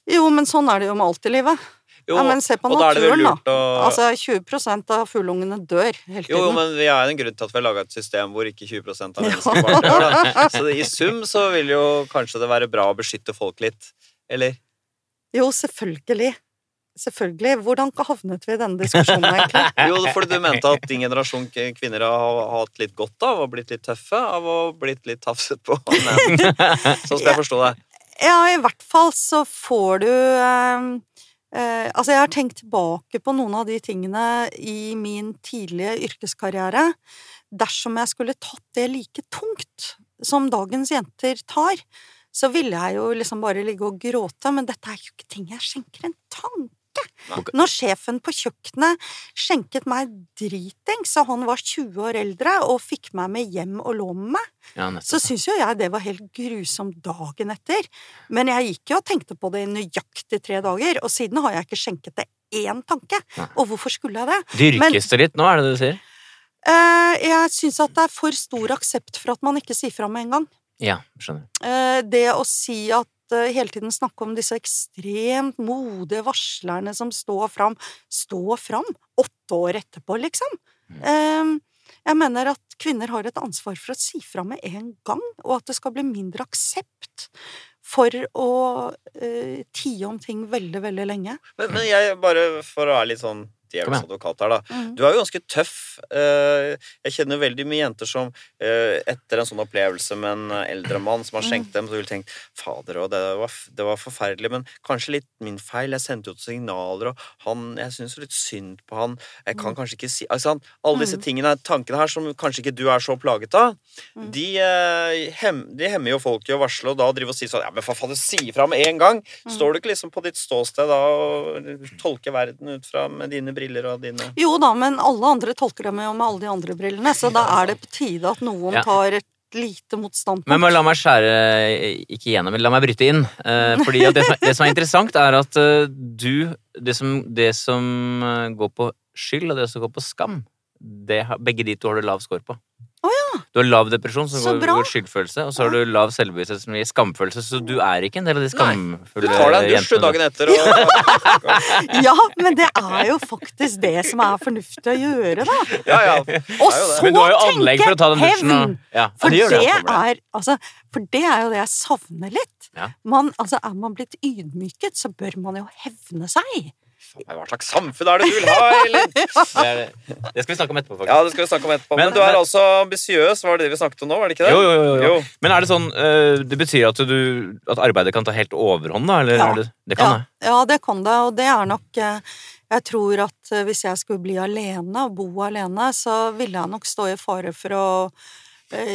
[SPEAKER 3] Jo, men sånn er det jo med alt i livet.
[SPEAKER 1] Jo,
[SPEAKER 3] ja, men se på
[SPEAKER 1] og da
[SPEAKER 3] naturen, da.
[SPEAKER 1] å
[SPEAKER 3] Altså 20% av fugleungene dør hele
[SPEAKER 1] Jo, jo, men vi er en grunn til at vi har laga et system hvor ikke 20 av mennesker bare dør. Da. Så i sum så vil jo kanskje det være bra å beskytte folk litt. Eller?
[SPEAKER 3] Jo, selvfølgelig. Selvfølgelig. Hvordan havnet vi i denne diskusjonen, egentlig?
[SPEAKER 1] Jo, fordi du mente at din generasjon kvinner har hatt litt godt av og blitt litt tøffe av å blitt litt tafset på. Men, sånn skal jeg forstå det.
[SPEAKER 3] Ja, i hvert fall så får du eh, eh, Altså, jeg har tenkt tilbake på noen av de tingene i min tidlige yrkeskarriere. Dersom jeg skulle tatt det like tungt som dagens jenter tar, så ville jeg jo liksom bare ligge og gråte, men dette er jo ikke ting jeg skjenker en tanke.
[SPEAKER 1] Nei.
[SPEAKER 3] Når sjefen på kjøkkenet skjenket meg dritings, og han var 20 år eldre og fikk meg med hjem og lå med meg,
[SPEAKER 2] Ja,
[SPEAKER 3] så syns jo jeg det var helt grusomt dagen etter. Men jeg gikk jo og tenkte på det i nøyaktig tre dager, og siden har jeg ikke skjenket det én tanke.
[SPEAKER 2] Nei.
[SPEAKER 3] Og hvorfor skulle jeg det?
[SPEAKER 2] Dyrkes det litt nå, er det det du sier?
[SPEAKER 3] Eh, jeg syns at det er for stor aksept for at man ikke sier fra med en gang.
[SPEAKER 2] Ja, skjønner.
[SPEAKER 3] Eh, det å si at hele tiden snakke om disse ekstremt modige varslerne som står fram Stå fram! Åtte år etterpå, liksom. Mm. jeg mener at kvinner har et ansvar for å si fra med en gang, og at det skal bli mindre aksept for å uh, tie om ting veldig, veldig lenge.
[SPEAKER 1] Men, men jeg bare, for å være litt sånn djevelens
[SPEAKER 2] Kom
[SPEAKER 1] advokat her, da.
[SPEAKER 3] Mm.
[SPEAKER 1] Du er jo ganske tøff. Eh, Jeg kjenner veldig mye jenter som eh, etter en sånn opplevelse med en eldre mann som har
[SPEAKER 3] Mm.
[SPEAKER 1] skjenkt dem, så ville tenkt Fader, og det var, det var forferdelig, men kanskje litt min feil. Jeg sendte jo signaler, og han Jeg syns litt synd på han. Jeg kan kanskje ikke si altså, han- Alle disse
[SPEAKER 3] Mm.
[SPEAKER 1] tingene, tankene her, som kanskje ikke du er så plaget av,
[SPEAKER 3] Mm.
[SPEAKER 1] de, eh, hem, de hemmer jo folk i å varsle, og da drive og si sånn Ja, men for faen, si ifra med en gang!
[SPEAKER 3] Mm.
[SPEAKER 1] Står du ikke liksom på ditt ståsted da og tolker verden ut fra med dine briller og dine
[SPEAKER 3] Jo da, men alle andre tolker dem jo med alle de andre brillene, så da er det på tide at noen
[SPEAKER 2] Ja.
[SPEAKER 3] tar et lite motstandpunkt.
[SPEAKER 2] Men la meg skjære ikke gjennom, men la meg bryte inn. Eh, fordi at det, som er, det som er interessant, er at eh, du Det som, det som eh, går på skyld, og det som går på skam, det, begge de to har du lav score på.
[SPEAKER 3] Å ja.
[SPEAKER 2] Du har lav depresjon, som går, går skyldfølelse, og så har du lav selvbevissthet, som gir skamfølelse, så du er ikke en del av de
[SPEAKER 1] Du tar deg en dusj
[SPEAKER 2] jentene.
[SPEAKER 1] dagen etter og
[SPEAKER 3] Ja, men det er jo faktisk det som er fornuftig å gjøre, da.
[SPEAKER 1] Ja, ja.
[SPEAKER 3] Og så
[SPEAKER 2] anlegg for
[SPEAKER 3] hevn!
[SPEAKER 2] Og, ja,
[SPEAKER 3] For
[SPEAKER 2] det
[SPEAKER 3] det,
[SPEAKER 2] det.
[SPEAKER 3] er, altså, for det er jo det jeg savner litt.
[SPEAKER 2] Ja.
[SPEAKER 3] Man, altså, er man blitt ydmyket, så bør man jo hevne seg.
[SPEAKER 1] Hva slags samfunn er det du vil ha, Elin?
[SPEAKER 2] Det, skal vi snakke om etterpå, faktisk.
[SPEAKER 1] Ja, det skal vi snakke om etterpå. Men,
[SPEAKER 2] Men-
[SPEAKER 1] du er
[SPEAKER 2] men-
[SPEAKER 1] altså ambisiøs, var det det vi snakket om nå? var det ikke det?
[SPEAKER 2] Jo, jo, jo, jo. Men er det sånn eh, Det betyr at, du, at arbeidet kan ta helt overhånd, da? Eller
[SPEAKER 3] Ja.
[SPEAKER 2] er det, det kan
[SPEAKER 3] ja,
[SPEAKER 2] det?
[SPEAKER 3] ja, det kan det, og det er nok eh, Jeg tror at eh, hvis jeg skulle bli alene og bo alene, så ville jeg nok stå i fare for å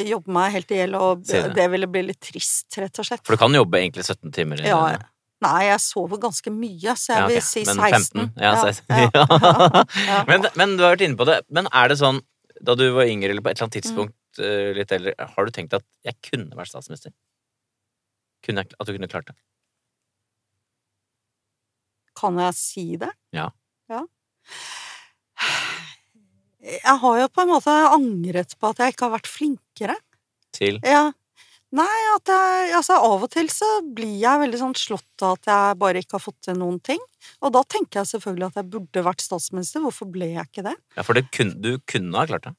[SPEAKER 3] jobbe meg helt i hjel, og
[SPEAKER 2] det.
[SPEAKER 3] det ville bli litt trist, rett og slett.
[SPEAKER 2] For du kan jobbe egentlig 17 timer. Ja,
[SPEAKER 3] Ja, Nei, jeg sover ganske mye, så jeg
[SPEAKER 2] Ja, okay.
[SPEAKER 3] vil si
[SPEAKER 2] Men
[SPEAKER 3] 16.
[SPEAKER 2] 15? Ja, 16.
[SPEAKER 3] Ja.
[SPEAKER 2] Men, men du har vært inne på det. Men er det sånn, da du var yngre eller på et eller annet
[SPEAKER 3] Mm.
[SPEAKER 2] tidspunkt mm. litt eldre, har du tenkt at jeg kunne vært statsminister? Kunne jeg, at du kunne klart det?
[SPEAKER 3] Kan jeg si det?
[SPEAKER 2] Ja.
[SPEAKER 3] ja. Jeg har jo på en måte angret på at jeg ikke har vært flinkere.
[SPEAKER 2] Til
[SPEAKER 3] Ja. Nei, at jeg Altså, av og til så blir jeg veldig sånn slått av at jeg bare ikke har fått til noen ting. Og da tenker jeg selvfølgelig at jeg burde vært statsminister. Hvorfor ble jeg ikke det?
[SPEAKER 2] Ja, for det kun, du kunne ha klart det.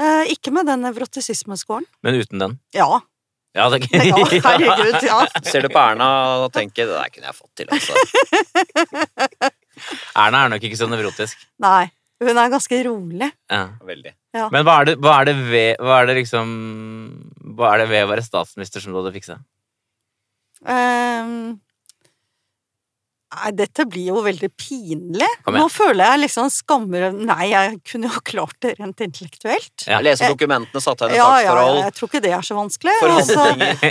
[SPEAKER 3] Eh, ikke med den nevrotisismeskåren.
[SPEAKER 2] Men uten den.
[SPEAKER 3] Ja.
[SPEAKER 2] Ja, det,
[SPEAKER 3] ja. Herregud, ja.
[SPEAKER 1] Ser du på Erna og tenker det der kunne jeg fått til, altså.
[SPEAKER 2] Erna er nok ikke så nevrotisk.
[SPEAKER 3] Nei. Hun er ganske rolig.
[SPEAKER 2] Ja.
[SPEAKER 1] Veldig.
[SPEAKER 2] Men hva er, det, hva er det ved Hva er det liksom Hva er det ved å være statsminister som du hadde fiksa?
[SPEAKER 3] Ehm, Nei, dette blir jo veldig pinlig. Nå føler jeg liksom skammer Nei, jeg kunne jo klart det rent intellektuelt.
[SPEAKER 2] Ja.
[SPEAKER 1] Lese dokumentene, satt henne i
[SPEAKER 3] Ja, ja, ja, jeg tror ikke det er så vanskelig.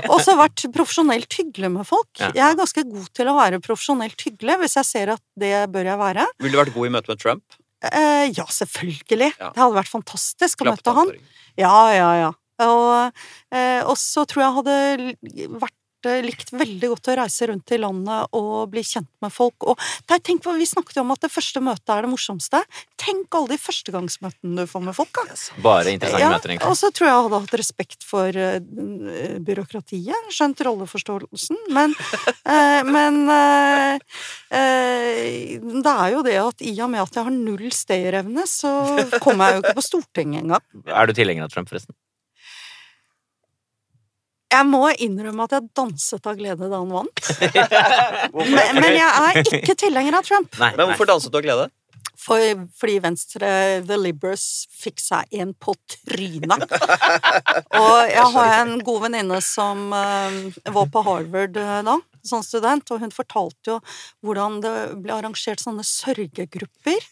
[SPEAKER 3] Og så vært profesjonelt hyggelig med folk.
[SPEAKER 2] Ja.
[SPEAKER 3] Jeg er ganske god til å være profesjonelt hyggelig hvis jeg ser at det bør jeg være.
[SPEAKER 1] Ville du vært god i møte med Trump?
[SPEAKER 3] Eh, ja, selvfølgelig.
[SPEAKER 1] Ja.
[SPEAKER 3] Det hadde vært fantastisk å møte
[SPEAKER 1] han.
[SPEAKER 3] Ja, ja, ja. Og, eh, så tror jeg hadde vært eh, likt veldig godt å reise rundt i landet og bli kjent med folk. Og tenk Vi snakket jo om at det første møtet er det morsomste. Tenk alle de førstegangsmøtene du får med folk. da.
[SPEAKER 2] Bare interessante
[SPEAKER 3] Ja,
[SPEAKER 2] møter, egentlig.
[SPEAKER 3] og så tror jeg jeg hadde hatt respekt for eh, byråkratiet. Skjønt rolleforståelsen. Men, eh, men det er jo det at i og med at jeg har null stayerevne, så kommer jeg jo ikke på Stortinget engang.
[SPEAKER 2] Er du tilhenger av Trump, forresten?
[SPEAKER 3] Jeg må innrømme at jeg danset av glede da han vant. Men, men jeg er ikke tilhenger av Trump.
[SPEAKER 2] Nei.
[SPEAKER 1] Men hvorfor danset du av glede?
[SPEAKER 3] For, fordi Venstre, The Liberals, fikk seg en på trynet. Og jeg har en god venninne som eh, var på Harvard eh, da, som student, og hun fortalte jo hvordan det ble arrangert sånne sørgegrupper.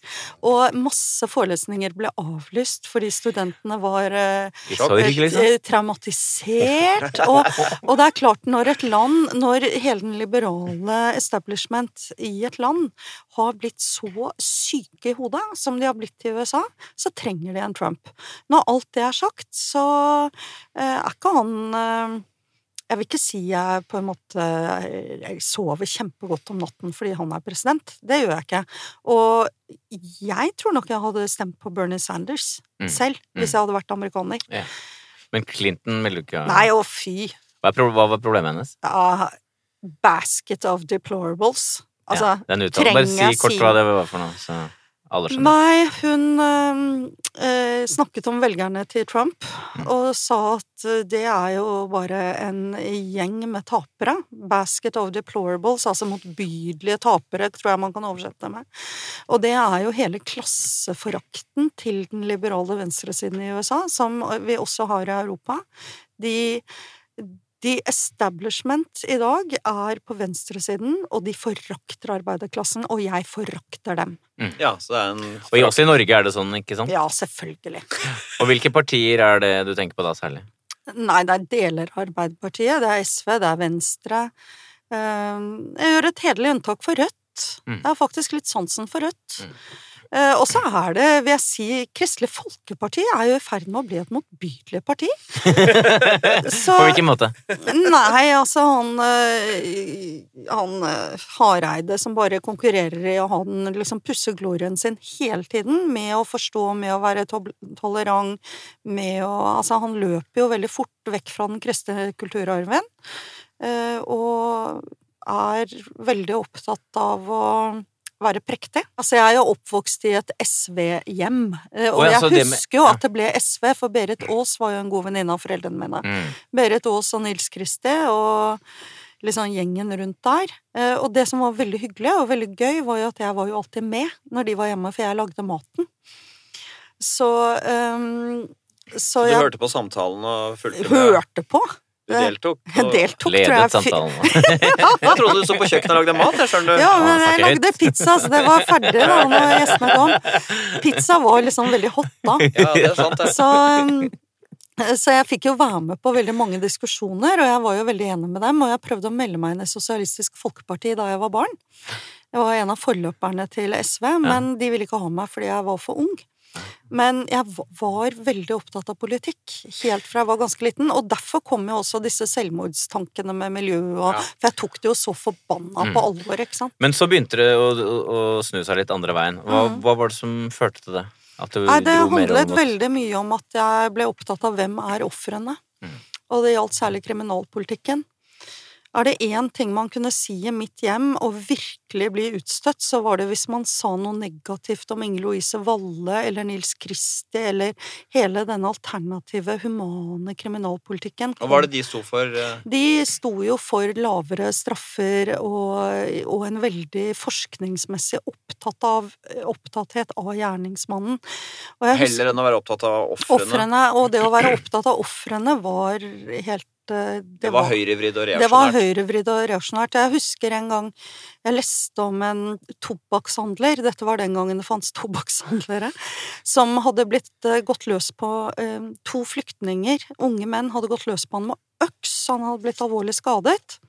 [SPEAKER 3] Og masse forelesninger ble avlyst fordi studentene var eh,
[SPEAKER 2] sorg, liksom?
[SPEAKER 3] eh, traumatisert. Og, og det er klart, når et land, når hele den liberale establishment i et land har blitt så syke i hodet som de har blitt i USA, så trenger de en Trump. Når alt det er sagt, så eh, er ikke han eh, jeg vil ikke si jeg på en måte jeg sover kjempegodt om natten fordi han er president. Det gjør jeg ikke. Og jeg tror nok jeg hadde stemt på Bernie Sanders
[SPEAKER 2] Mm.
[SPEAKER 3] selv, hvis
[SPEAKER 2] Mm.
[SPEAKER 3] jeg hadde vært amerikaner.
[SPEAKER 2] Men Clinton ville du ikke ha
[SPEAKER 3] Nei, å fy!
[SPEAKER 2] hva, var problemet hennes?
[SPEAKER 3] Ja, basket of deplorables. Altså,
[SPEAKER 2] ja, den uttalen. Bare si kort hva det var for noe. Så.
[SPEAKER 3] Nei, hun eh, eh, snakket om velgerne til Trump og sa at eh, det er jo bare en gjeng med tapere. Basket of deplorables, altså motbydelige tapere, tror jeg man kan oversette det med. Og det er jo hele klasseforakten til den liberale venstresiden i USA, som vi også har i Europa. De de establishment i dag er på venstresiden, og de forakter arbeiderklassen, og jeg forakter dem.
[SPEAKER 1] Ja, så det er en
[SPEAKER 2] Og også i Norge er det sånn, ikke sant?
[SPEAKER 3] Ja, selvfølgelig.
[SPEAKER 2] Og hvilke partier er det du tenker på da særlig?
[SPEAKER 3] Nei, det er deler av Arbeiderpartiet. Det er SV, det er Venstre. Eh, Jeg gjør et hederlig unntak for Rødt.
[SPEAKER 2] Mm.
[SPEAKER 3] Jeg har faktisk litt sansen for Rødt.
[SPEAKER 2] Mm.
[SPEAKER 3] Eh, Og så er det, vil jeg si, Kristelig Folkeparti er jo i ferd med å bli et motbydelig parti. Så
[SPEAKER 2] På hvilken måte?
[SPEAKER 3] Nei, altså han eh, Han eh, Hareide som bare konkurrerer i å ha den liksom pusseglorien sin hele tiden, med å forstå, med å være to- tolerant, med å Altså, han løper jo veldig fort vekk fra den kristne kulturarven, og er veldig opptatt av å være prektig. Altså, jeg er jo oppvokst i et SV-hjem, eh, og jeg
[SPEAKER 2] så
[SPEAKER 3] husker jo at det ble SV, for Berit Aas var jo en god venninne av foreldrene mine.
[SPEAKER 2] Mm.
[SPEAKER 3] Berit Aas og Nils Kristi og liksom gjengen rundt der. Eh, Og det som var veldig hyggelig og veldig gøy, var jo at jeg var jo alltid med når de var hjemme, for jeg lagde maten. Så ehm, Så
[SPEAKER 1] Du
[SPEAKER 3] jeg
[SPEAKER 1] hørte på samtalen og fulgte med?
[SPEAKER 3] hørte på.
[SPEAKER 1] Du deltok?
[SPEAKER 3] Jeg
[SPEAKER 1] og-
[SPEAKER 3] deltok, tror
[SPEAKER 2] Ledet
[SPEAKER 3] jeg.
[SPEAKER 2] samtalen.
[SPEAKER 1] Jeg trodde du sto på kjøkkenet og lagde mat, jeg skjønner du.
[SPEAKER 3] Ja, men jeg lagde pizza, så det var ferdig da når gjestene kom. Pizza var liksom veldig hot da.
[SPEAKER 1] Ja, det er sant, det.
[SPEAKER 3] Så, um, så jeg fikk jo være med på veldig mange diskusjoner, og jeg var jo veldig enig med dem. Og jeg prøvde å melde meg inn i Sosialistisk Folkeparti da jeg var barn. Jeg var en av forløperne til SV, men de ville ikke ha meg fordi jeg var for ung. Men jeg var veldig opptatt av politikk helt fra jeg var ganske liten, og derfor kom jo også disse selvmordstankene med miljø og
[SPEAKER 1] Ja.
[SPEAKER 3] For jeg tok det jo så forbanna
[SPEAKER 2] Mm.
[SPEAKER 3] på alvor, ikke sant.
[SPEAKER 2] Men så begynte det å, å, snu seg litt andre veien. Hva,
[SPEAKER 3] mm.
[SPEAKER 2] hva var det som førte til det? At du
[SPEAKER 3] Nei, det handlet veldig mye om at jeg ble opptatt av hvem er ofrene.
[SPEAKER 2] Mm.
[SPEAKER 3] Og det gjaldt særlig kriminalpolitikken. Er det én ting man kunne si i mitt hjem og virkelig bli utstøtt, så var det hvis man sa noe negativt om Inger Louise Valle eller Nils Kristi eller hele denne alternative, humane kriminalpolitikken.
[SPEAKER 1] Og hva er det de sto for? eh?
[SPEAKER 3] De sto jo for lavere straffer og, og en veldig forskningsmessig opptatt av, opptatthet av gjerningsmannen.
[SPEAKER 1] Heller enn å være opptatt av ofrene?
[SPEAKER 3] Ofrene, og det å være opptatt av ofrene var helt eh,
[SPEAKER 1] Det var høyrevridd og
[SPEAKER 3] det var
[SPEAKER 1] reaksjonært.
[SPEAKER 3] høyrevridd og reaksjonært. Jeg husker en gang jeg leste om en tobakkshandler, dette var den gangen det fantes tobakkshandlere, som hadde blitt eh, gått løs på eh, to flyktninger, unge menn, hadde gått løs på han med øks, han hadde blitt alvorlig skadet.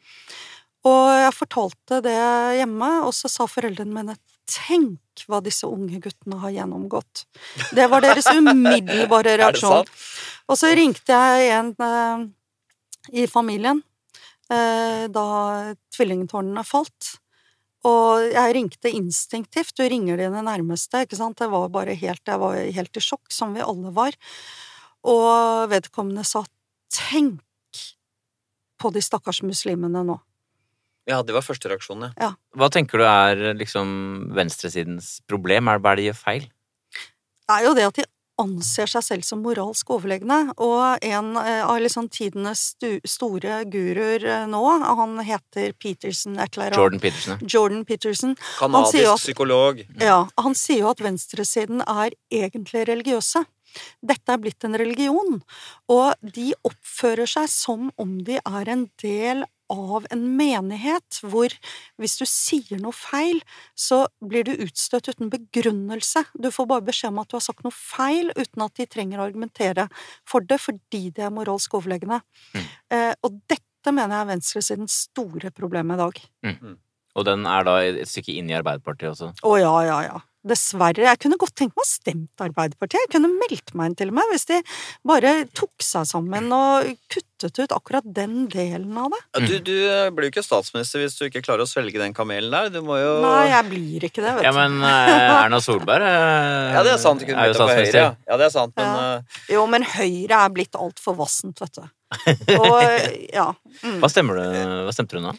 [SPEAKER 3] Og jeg fortalte det hjemme, og så sa foreldrene mine Tenk hva disse unge guttene har gjennomgått. Det var deres umiddelbare reaksjon. Og så ringte jeg en i familien eh, da tvillingtårnene falt. Og jeg ringte instinktivt. Du ringer dine nærmeste, ikke sant. Det var bare helt, jeg var helt i sjokk, som vi alle var. Og vedkommende sa tenk på de stakkars muslimene nå.
[SPEAKER 1] Ja, det var første reaksjonen, ja.
[SPEAKER 2] Hva tenker du er liksom venstresidens problem? Er det de gjør feil?
[SPEAKER 3] Det er jo det at de anser seg selv som moralsk overlegne, og en eh, av liksom tidenes store guruer eh, nå, han heter Peterson et eller annet.
[SPEAKER 2] Jordan Peterson.
[SPEAKER 3] Jordan Peterson.
[SPEAKER 1] Kanadisk
[SPEAKER 3] at-
[SPEAKER 1] psykolog.
[SPEAKER 3] Ja, han sier jo at venstresiden er egentlig religiøse. Dette er blitt en religion, og de oppfører seg som om de er en del av en menighet, hvor hvis du sier noe feil, så blir du utstøtt uten begrunnelse. Du får bare beskjed om at du har sagt noe feil, uten at de trenger å argumentere for det, fordi de er moralsk overlegne.
[SPEAKER 2] Mm.
[SPEAKER 3] Eh, og dette mener jeg er venstresidens store problem i dag.
[SPEAKER 2] Og den er da et stykke inn i Arbeiderpartiet også.
[SPEAKER 3] Å ja, ja, ja. Dessverre. Jeg kunne godt tenkt meg å stemt Arbeiderpartiet. Jeg kunne meldt meg inn til og med, hvis de bare tok seg sammen og kuttet ut akkurat den delen av det.
[SPEAKER 1] Ja, Du, du blir jo ikke statsminister hvis du ikke klarer å svelge den kamelen der. Du må jo
[SPEAKER 3] Nei, jeg blir ikke det, vet
[SPEAKER 2] Ja, men eh, Erna Solberg eh,
[SPEAKER 1] Ja, det er sant. Du kunne
[SPEAKER 2] er jo
[SPEAKER 1] bytta på Høyre.
[SPEAKER 2] statsminister.
[SPEAKER 1] Ja. ja, det er sant, men
[SPEAKER 3] Ja.
[SPEAKER 1] eh.
[SPEAKER 3] Jo, men Høyre er blitt altfor vassent, vet du. Og ja. Mm.
[SPEAKER 2] Hva stemmer du? Hva stemte du nå?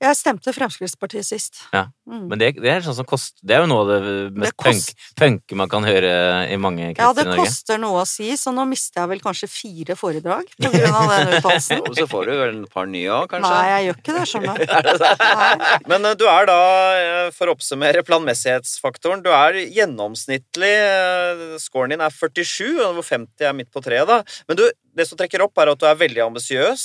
[SPEAKER 3] Jeg stemte Fremskrittspartiet sist.
[SPEAKER 2] Ja.
[SPEAKER 3] Mm.
[SPEAKER 2] Men det, det er sånn som kost, Det er jo noe av det mest punk, punke man kan høre i mange kretser i Norge.
[SPEAKER 3] Ja, det koster noe å si, så nå mister jeg vel kanskje fire foredrag av den uttalelsen.
[SPEAKER 1] Og så får du vel et par nye òg, kanskje?
[SPEAKER 3] Nei, jeg gjør ikke det, skjønner du.
[SPEAKER 1] Men eh, du er da, eh, for å oppsummere planmessighetsfaktoren, du er gjennomsnittlig eh, Scoren din er 47, og hvor 50 er midt på treet, da. Men du, det som trekker opp, er at du er veldig ambisiøs.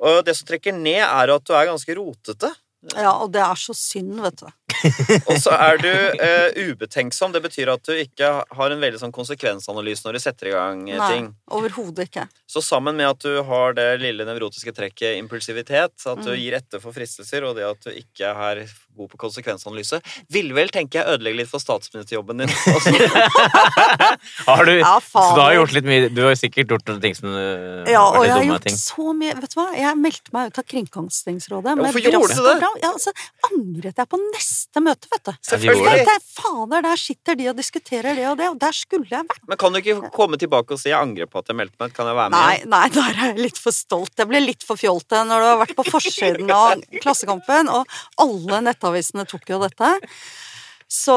[SPEAKER 1] Og det som trekker ned, er at du er ganske rotete.
[SPEAKER 3] Ja, og det er så synd, vet du.
[SPEAKER 1] Og så er du uh, ubetenksom. Det betyr at du ikke har en veldig sånn konsekvensanalyse når du setter i gang eh,
[SPEAKER 3] Nei,
[SPEAKER 1] ting.
[SPEAKER 3] overhodet ikke.
[SPEAKER 1] Så sammen med at du har det lille nevrotiske trekket impulsivitet, at du
[SPEAKER 3] Mm.
[SPEAKER 1] gir etter for fristelser, og det at du ikke er god på konsekvensanalyse, ville vel, tenker jeg, ødelegge litt for statsministerjobben din. Altså,
[SPEAKER 2] Har du,
[SPEAKER 3] Ja,
[SPEAKER 2] så du har gjort litt mye Du har sikkert gjort noen ting som uh,
[SPEAKER 3] Ja, og jeg har gjort
[SPEAKER 2] ting.
[SPEAKER 3] så mye Vet du hva, jeg meldte meg ut av Kringkastingsrådet.
[SPEAKER 1] hvorfor gjorde du det?
[SPEAKER 3] Ja, altså, angret jeg på neste møte, vet du.
[SPEAKER 1] Selvfølgelig.
[SPEAKER 3] Tenkte Fader, der sitter de og diskuterer det og det, og der skulle jeg vært.
[SPEAKER 1] Men kan du ikke komme tilbake og si 'jeg angrer på at jeg meldte meg kan jeg være med
[SPEAKER 3] Nei, nei, da er jeg litt for stolt. Jeg blir litt for fjolte når du har vært på forsiden av Klassekampen, og alle nettavisene tok jo dette. Så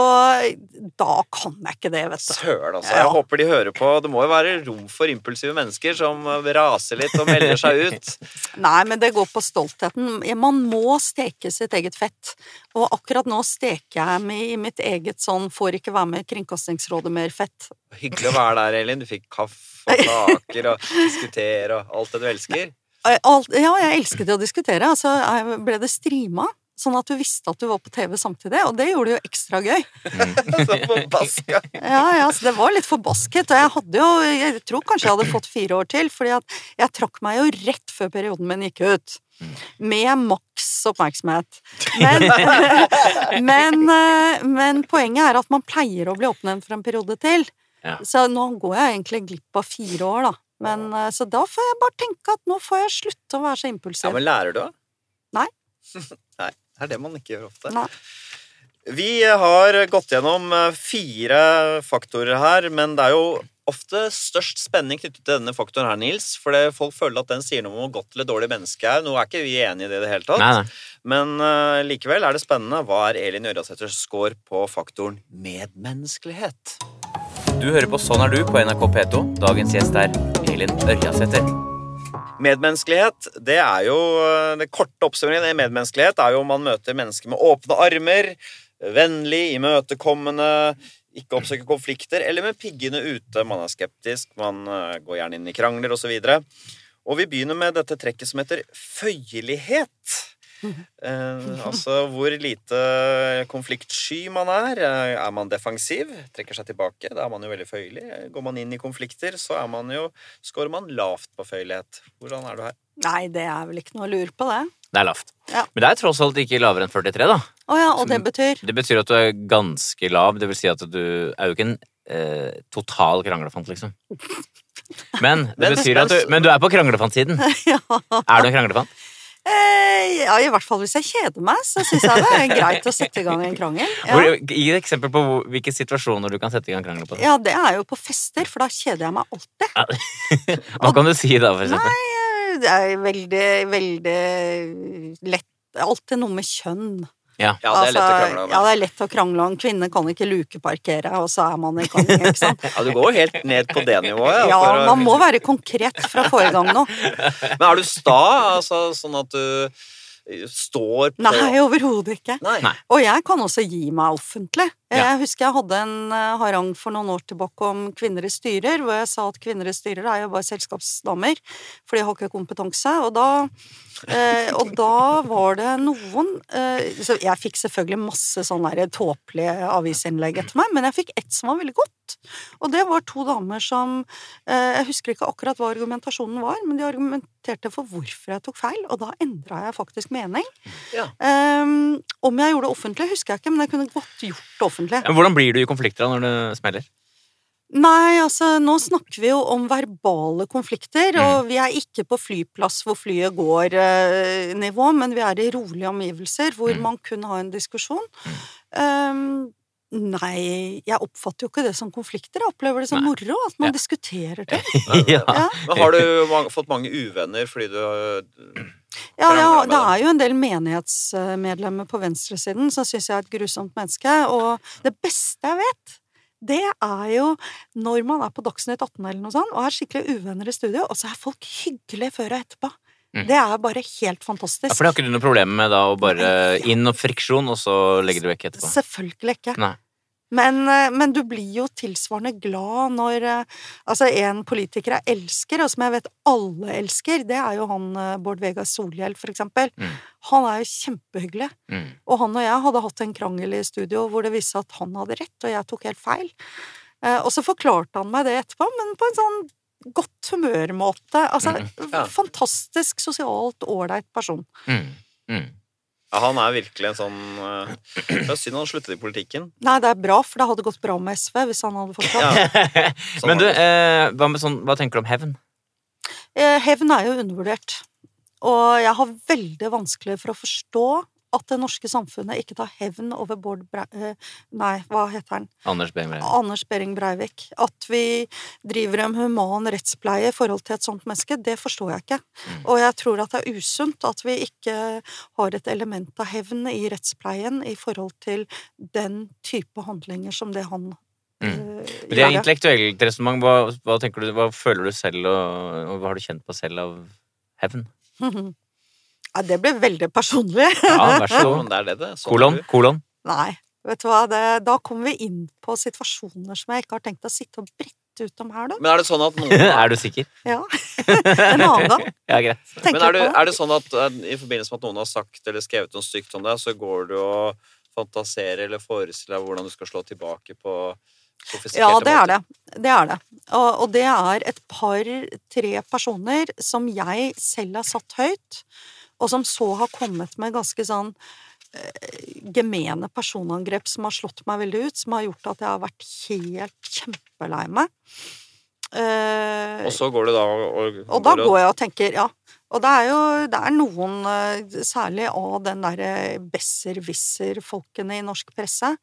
[SPEAKER 3] da kan jeg ikke det, vet du.
[SPEAKER 1] Søren, altså.
[SPEAKER 3] Ja.
[SPEAKER 1] Jeg håper de hører på. Det må jo være rom for impulsive mennesker som raser litt og melder seg ut.
[SPEAKER 3] Nei, men det går på stoltheten. Man må steke sitt eget fett. Og akkurat nå steker jeg meg i mitt eget sånn 'får ikke være med i Kringkastingsrådet mer'-fett.
[SPEAKER 1] Hyggelig å være der, Elin. Du fikk kaffe og kaker og diskutere og alt det du elsker.
[SPEAKER 3] Alt, ja, jeg elsket å diskutere. Altså, jeg ble det streama, sånn at du visste at du var på TV samtidig. Og det gjorde det jo ekstra gøy.
[SPEAKER 1] Så forbaska.
[SPEAKER 3] Ja, ja, så det var litt forbasket. Og jeg hadde jo Jeg tror kanskje jeg hadde fått fire år til, fordi at jeg trakk meg jo rett før perioden min gikk ut. Med maks oppmerksomhet. Men, men, eh, men poenget er at man pleier å bli oppnevnt for en periode til.
[SPEAKER 2] Ja.
[SPEAKER 3] Så nå går jeg egentlig glipp av fire år, da. Men, eh, så da får jeg bare tenke at nå får jeg slutte å være så impulsiv.
[SPEAKER 1] Ja, men lærer du, da?
[SPEAKER 3] Nei.
[SPEAKER 1] Nei, det er det man ikke gjør ofte.
[SPEAKER 3] Nei.
[SPEAKER 1] Vi har gått gjennom eh, fire faktorer her, men det er jo ofte størst spenning knyttet til denne faktoren her, Nils. For folk føler at den sier noe om hvor godt eller dårlig menneske er. Nå er ikke vi enige i det i det hele tatt.
[SPEAKER 2] Nei, nei.
[SPEAKER 1] Men uh, likevel er det spennende. Hva er Elin Ørjasæters score på faktoren medmenneskelighet?
[SPEAKER 2] Du hører på Sånn er du på NRK P2. Dagens gjest er Elin Ørjasæter.
[SPEAKER 1] Medmenneskelighet, det er jo eh, Det korte oppsummeringen i medmenneskelighet er jo om man møter mennesker med åpne armer, vennlig, imøtekommende, ikke oppsøker konflikter, eller med piggene ute. Man er skeptisk, man eh, går gjerne inn i krangler osv. Og vi begynner med dette trekket som heter føyelighet. Eh, altså hvor lite konfliktsky man er. Eh, Er man defensiv, trekker seg tilbake, da er man jo veldig føyelig. Går man inn i konflikter, så er man jo, Skårer man lavt på føyelighet. Hvordan er du her?
[SPEAKER 3] Nei, det er vel ikke noe å lure på, det.
[SPEAKER 2] Det er lavt.
[SPEAKER 3] Ja.
[SPEAKER 2] Men det er tross alt ikke lavere enn 43, da.
[SPEAKER 3] Oh ja, og det betyr
[SPEAKER 2] Det betyr at du er ganske lav. Det vil si at du er jo ikke en eh, total kranglefant, liksom. Men det
[SPEAKER 1] Men-
[SPEAKER 2] betyr at du Men du er på kranglefantsiden.
[SPEAKER 3] ja.
[SPEAKER 2] Er du en kranglefant?
[SPEAKER 3] Eh, ja, i hvert fall hvis jeg kjeder meg, så syns jeg det er greit å sette i gang en krangel. Ja.
[SPEAKER 2] gi et eksempel på hvilke situasjoner du kan sette i gang krangel på.
[SPEAKER 3] ja, det er jo på fester, for da kjeder jeg meg alltid.
[SPEAKER 2] Hva kan du si da, for eksempel?
[SPEAKER 3] Nei, Det er veldig, veldig lett Alltid noe med kjønn.
[SPEAKER 2] Ja.
[SPEAKER 1] Ja, det er lett å
[SPEAKER 3] Altså,
[SPEAKER 1] krangle om.
[SPEAKER 3] Ja, det er lett å krangle om. Kvinner kan ikke lukeparkere, og så er man i gang, ikke sant.
[SPEAKER 1] Ja, du går jo helt ned på det nivået.
[SPEAKER 3] Ja,
[SPEAKER 1] for å-
[SPEAKER 3] man må være konkret fra forrige gang nå.
[SPEAKER 1] Men er du sta, altså sånn at du står på
[SPEAKER 3] Nei, overhodet ikke.
[SPEAKER 1] Nei.
[SPEAKER 3] Og jeg kan også gi meg offentlig.
[SPEAKER 2] Ja.
[SPEAKER 3] Jeg husker jeg hadde en eh, harang for noen år tilbake om kvinner i styrer, hvor jeg sa at kvinner i styrer er jo bare selskapsdamer, for de har ikke kompetanse. Og da, eh, og da var det noen eh, så Jeg fikk selvfølgelig masse sånne tåpelige avisinnlegg etter meg, men jeg fikk ett som var veldig godt. Og det var to damer som eh, Jeg husker ikke akkurat hva argumentasjonen var, men de argumenterte for hvorfor jeg tok feil, og da endra jeg faktisk mening.
[SPEAKER 1] Ja.
[SPEAKER 3] Um, om jeg gjorde det offentlig, husker jeg ikke, men jeg kunne godt gjort det offentlig.
[SPEAKER 2] Men Hvordan blir du i konflikter da, når det smeller?
[SPEAKER 3] Nei, altså, nå snakker vi jo om verbale konflikter,
[SPEAKER 2] Mm.
[SPEAKER 3] og vi er ikke på flyplass hvor flyet går-nivå, men vi er i rolige omgivelser hvor
[SPEAKER 2] Mm.
[SPEAKER 3] man kun har en diskusjon. Um, nei, jeg oppfatter jo ikke det som konflikter, jeg opplever det som
[SPEAKER 2] Nei.
[SPEAKER 3] moro, at man
[SPEAKER 2] Ja.
[SPEAKER 3] diskuterer det.
[SPEAKER 2] ja.
[SPEAKER 3] Ja.
[SPEAKER 1] Men har du fått mange uvenner fordi du
[SPEAKER 3] Ja, ja, det er jo en del menighetsmedlemmer på venstresiden som syns jeg er et grusomt menneske. Og det beste jeg vet, det er jo når man er på Dagsnytt 18 eller noe sånt, og er skikkelig uvenner i studio, og så er folk hyggelige før og etterpå.
[SPEAKER 2] Mm.
[SPEAKER 3] Det er bare helt fantastisk.
[SPEAKER 2] Ja, for det har ikke du noe problem med da å bare inn og friksjon, og så legger du vekk etterpå?
[SPEAKER 3] Selvfølgelig ikke.
[SPEAKER 2] Nei.
[SPEAKER 3] Men, eh, men du blir jo tilsvarende glad når eh, Altså, en politiker jeg elsker, og som jeg vet alle elsker, det er jo han eh, Bård Vegar Solhjell, for eksempel.
[SPEAKER 2] Mm.
[SPEAKER 3] Han er jo kjempehyggelig.
[SPEAKER 2] Mm.
[SPEAKER 3] Og han og jeg hadde hatt en krangel i studio hvor det viste seg at han hadde rett, og jeg tok helt feil. Og så forklarte han meg det etterpå, men på en sånn godt humørmåte. Altså,
[SPEAKER 2] Mm,
[SPEAKER 1] ja.
[SPEAKER 3] fantastisk sosialt ålreit person.
[SPEAKER 2] Mm.
[SPEAKER 1] Ja, han er virkelig en sånn uh, Det er synd han sluttet i politikken.
[SPEAKER 3] Nei, det er bra, for det hadde gått bra med SV hvis han hadde fortsatt.
[SPEAKER 1] Ja, sånn
[SPEAKER 2] Men du, eh, hva, med sånn, hva tenker du om hevn?
[SPEAKER 3] Eh, Hevn er jo undervurdert. Og jeg har veldig vanskelig for å forstå at det norske samfunnet ikke tar hevn over Bård Brei... eh, Nei, hva heter han?
[SPEAKER 2] Anders Behring Breivik.
[SPEAKER 3] Anders Behring Breivik. At vi driver en human rettspleie i forhold til et sånt menneske, det forstår jeg ikke.
[SPEAKER 2] Mm.
[SPEAKER 3] Og jeg tror at det er usunt at vi ikke har et element av hevn i rettspleien i forhold til den type handlinger som det han
[SPEAKER 2] Mm.
[SPEAKER 3] eh,
[SPEAKER 2] Men det er intellektuelt resonnement. Hva, hva, hva føler du selv, og, og hva har du kjent på selv av hevn?
[SPEAKER 3] Ja, det ble veldig personlig.
[SPEAKER 2] Ja, vær så god.
[SPEAKER 1] det er det, det. Sånn
[SPEAKER 2] Kolon? Kolon?
[SPEAKER 3] Nei, vet du hva, det, da kommer vi inn på situasjoner som jeg ikke har tenkt å sitte og brette ut om her, da.
[SPEAKER 1] Men er det sånn at noen
[SPEAKER 2] er du sikker?
[SPEAKER 3] Ja. en annen gang.
[SPEAKER 2] Ja, greit.
[SPEAKER 3] Tenker
[SPEAKER 1] Men er, du, er det sånn at eh, i forbindelse med at noen har sagt eller skrevet noe stygt om deg, så går du og fantaserer eller forestiller deg hvordan du skal slå tilbake på sofistikerte
[SPEAKER 3] Ja, det er det. Det er det. Og, og det er et par-tre personer som jeg selv har satt høyt, og som så har kommet med ganske sånn eh, gemene personangrep som har slått meg veldig ut, som har gjort at jeg har vært helt kjempelei meg. Uh,
[SPEAKER 1] Og så går du da og,
[SPEAKER 3] Og da går jeg og tenker, ja. Og det er jo det er noen, eh, særlig av den derre besserwisser-folkene i norsk presse,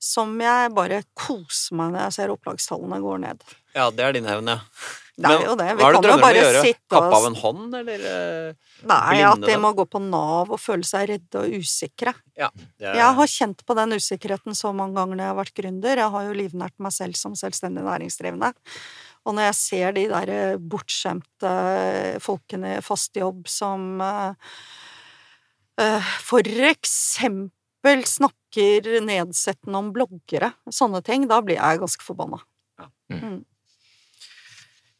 [SPEAKER 3] som jeg bare koser meg når jeg ser opplagstallene går ned.
[SPEAKER 1] Ja, det er din hevn, ja.
[SPEAKER 3] Det er jo det. Vi
[SPEAKER 1] det
[SPEAKER 3] kan jo bare
[SPEAKER 1] gjøre?
[SPEAKER 3] sitte
[SPEAKER 1] Kappe av en hånd, eller? eh,
[SPEAKER 3] Nei, at de må gå på Nav og føle seg redde og usikre.
[SPEAKER 1] Ja. Er,
[SPEAKER 3] Jeg har kjent på den usikkerheten så mange ganger når jeg har vært gründer. Jeg har jo livnært meg selv som selvstendig næringsdrivende. Og når jeg ser de der eh, bortskjemte folkene i fast jobb som eh, eh, for eksempel snakker nedsettende om bloggere, sånne ting, da blir jeg ganske forbanna.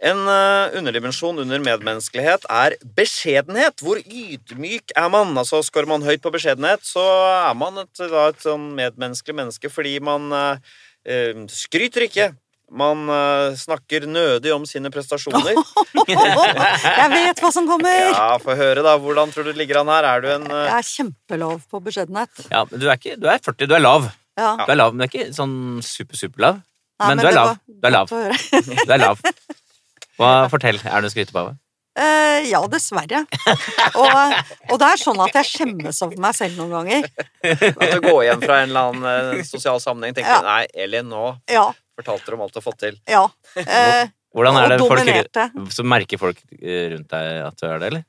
[SPEAKER 1] En eh, underdimensjon under medmenneskelighet er beskjedenhet. Hvor ydmyk er man? Altså, Skårer man høyt på beskjedenhet, så er man et, da, et sånn medmenneskelig menneske fordi man eh, eh, skryter ikke. Man eh, snakker nødig om sine prestasjoner.
[SPEAKER 3] jeg vet hva som kommer!
[SPEAKER 1] Ja, Få høre, da. Hvordan tror du det ligger an her? Er du en eh,
[SPEAKER 3] Jeg er kjempelav på beskjedenhet.
[SPEAKER 2] Ja, men du er, ikke, du er 40, du er lav.
[SPEAKER 3] Ja.
[SPEAKER 2] Du er lav, men du er ikke sånn super-superlav.
[SPEAKER 3] Nei,
[SPEAKER 2] Men du er lav.
[SPEAKER 3] var
[SPEAKER 2] Du er lav. Du er lav. Hva, fortell, er du en skrytepave?
[SPEAKER 3] Uh, ja, dessverre. Og, og det er sånn at jeg skjemmes over meg selv noen ganger.
[SPEAKER 1] At du går hjem fra en eller annen eh, sosial sammenheng tenker
[SPEAKER 3] Ja.
[SPEAKER 1] du, Nei, Elin, nå
[SPEAKER 3] Ja.
[SPEAKER 1] fortalte du om alt du har fått til.
[SPEAKER 3] ja. Uh,
[SPEAKER 2] Hvordan er det folk. Så merker folk rundt deg at du er det, eller?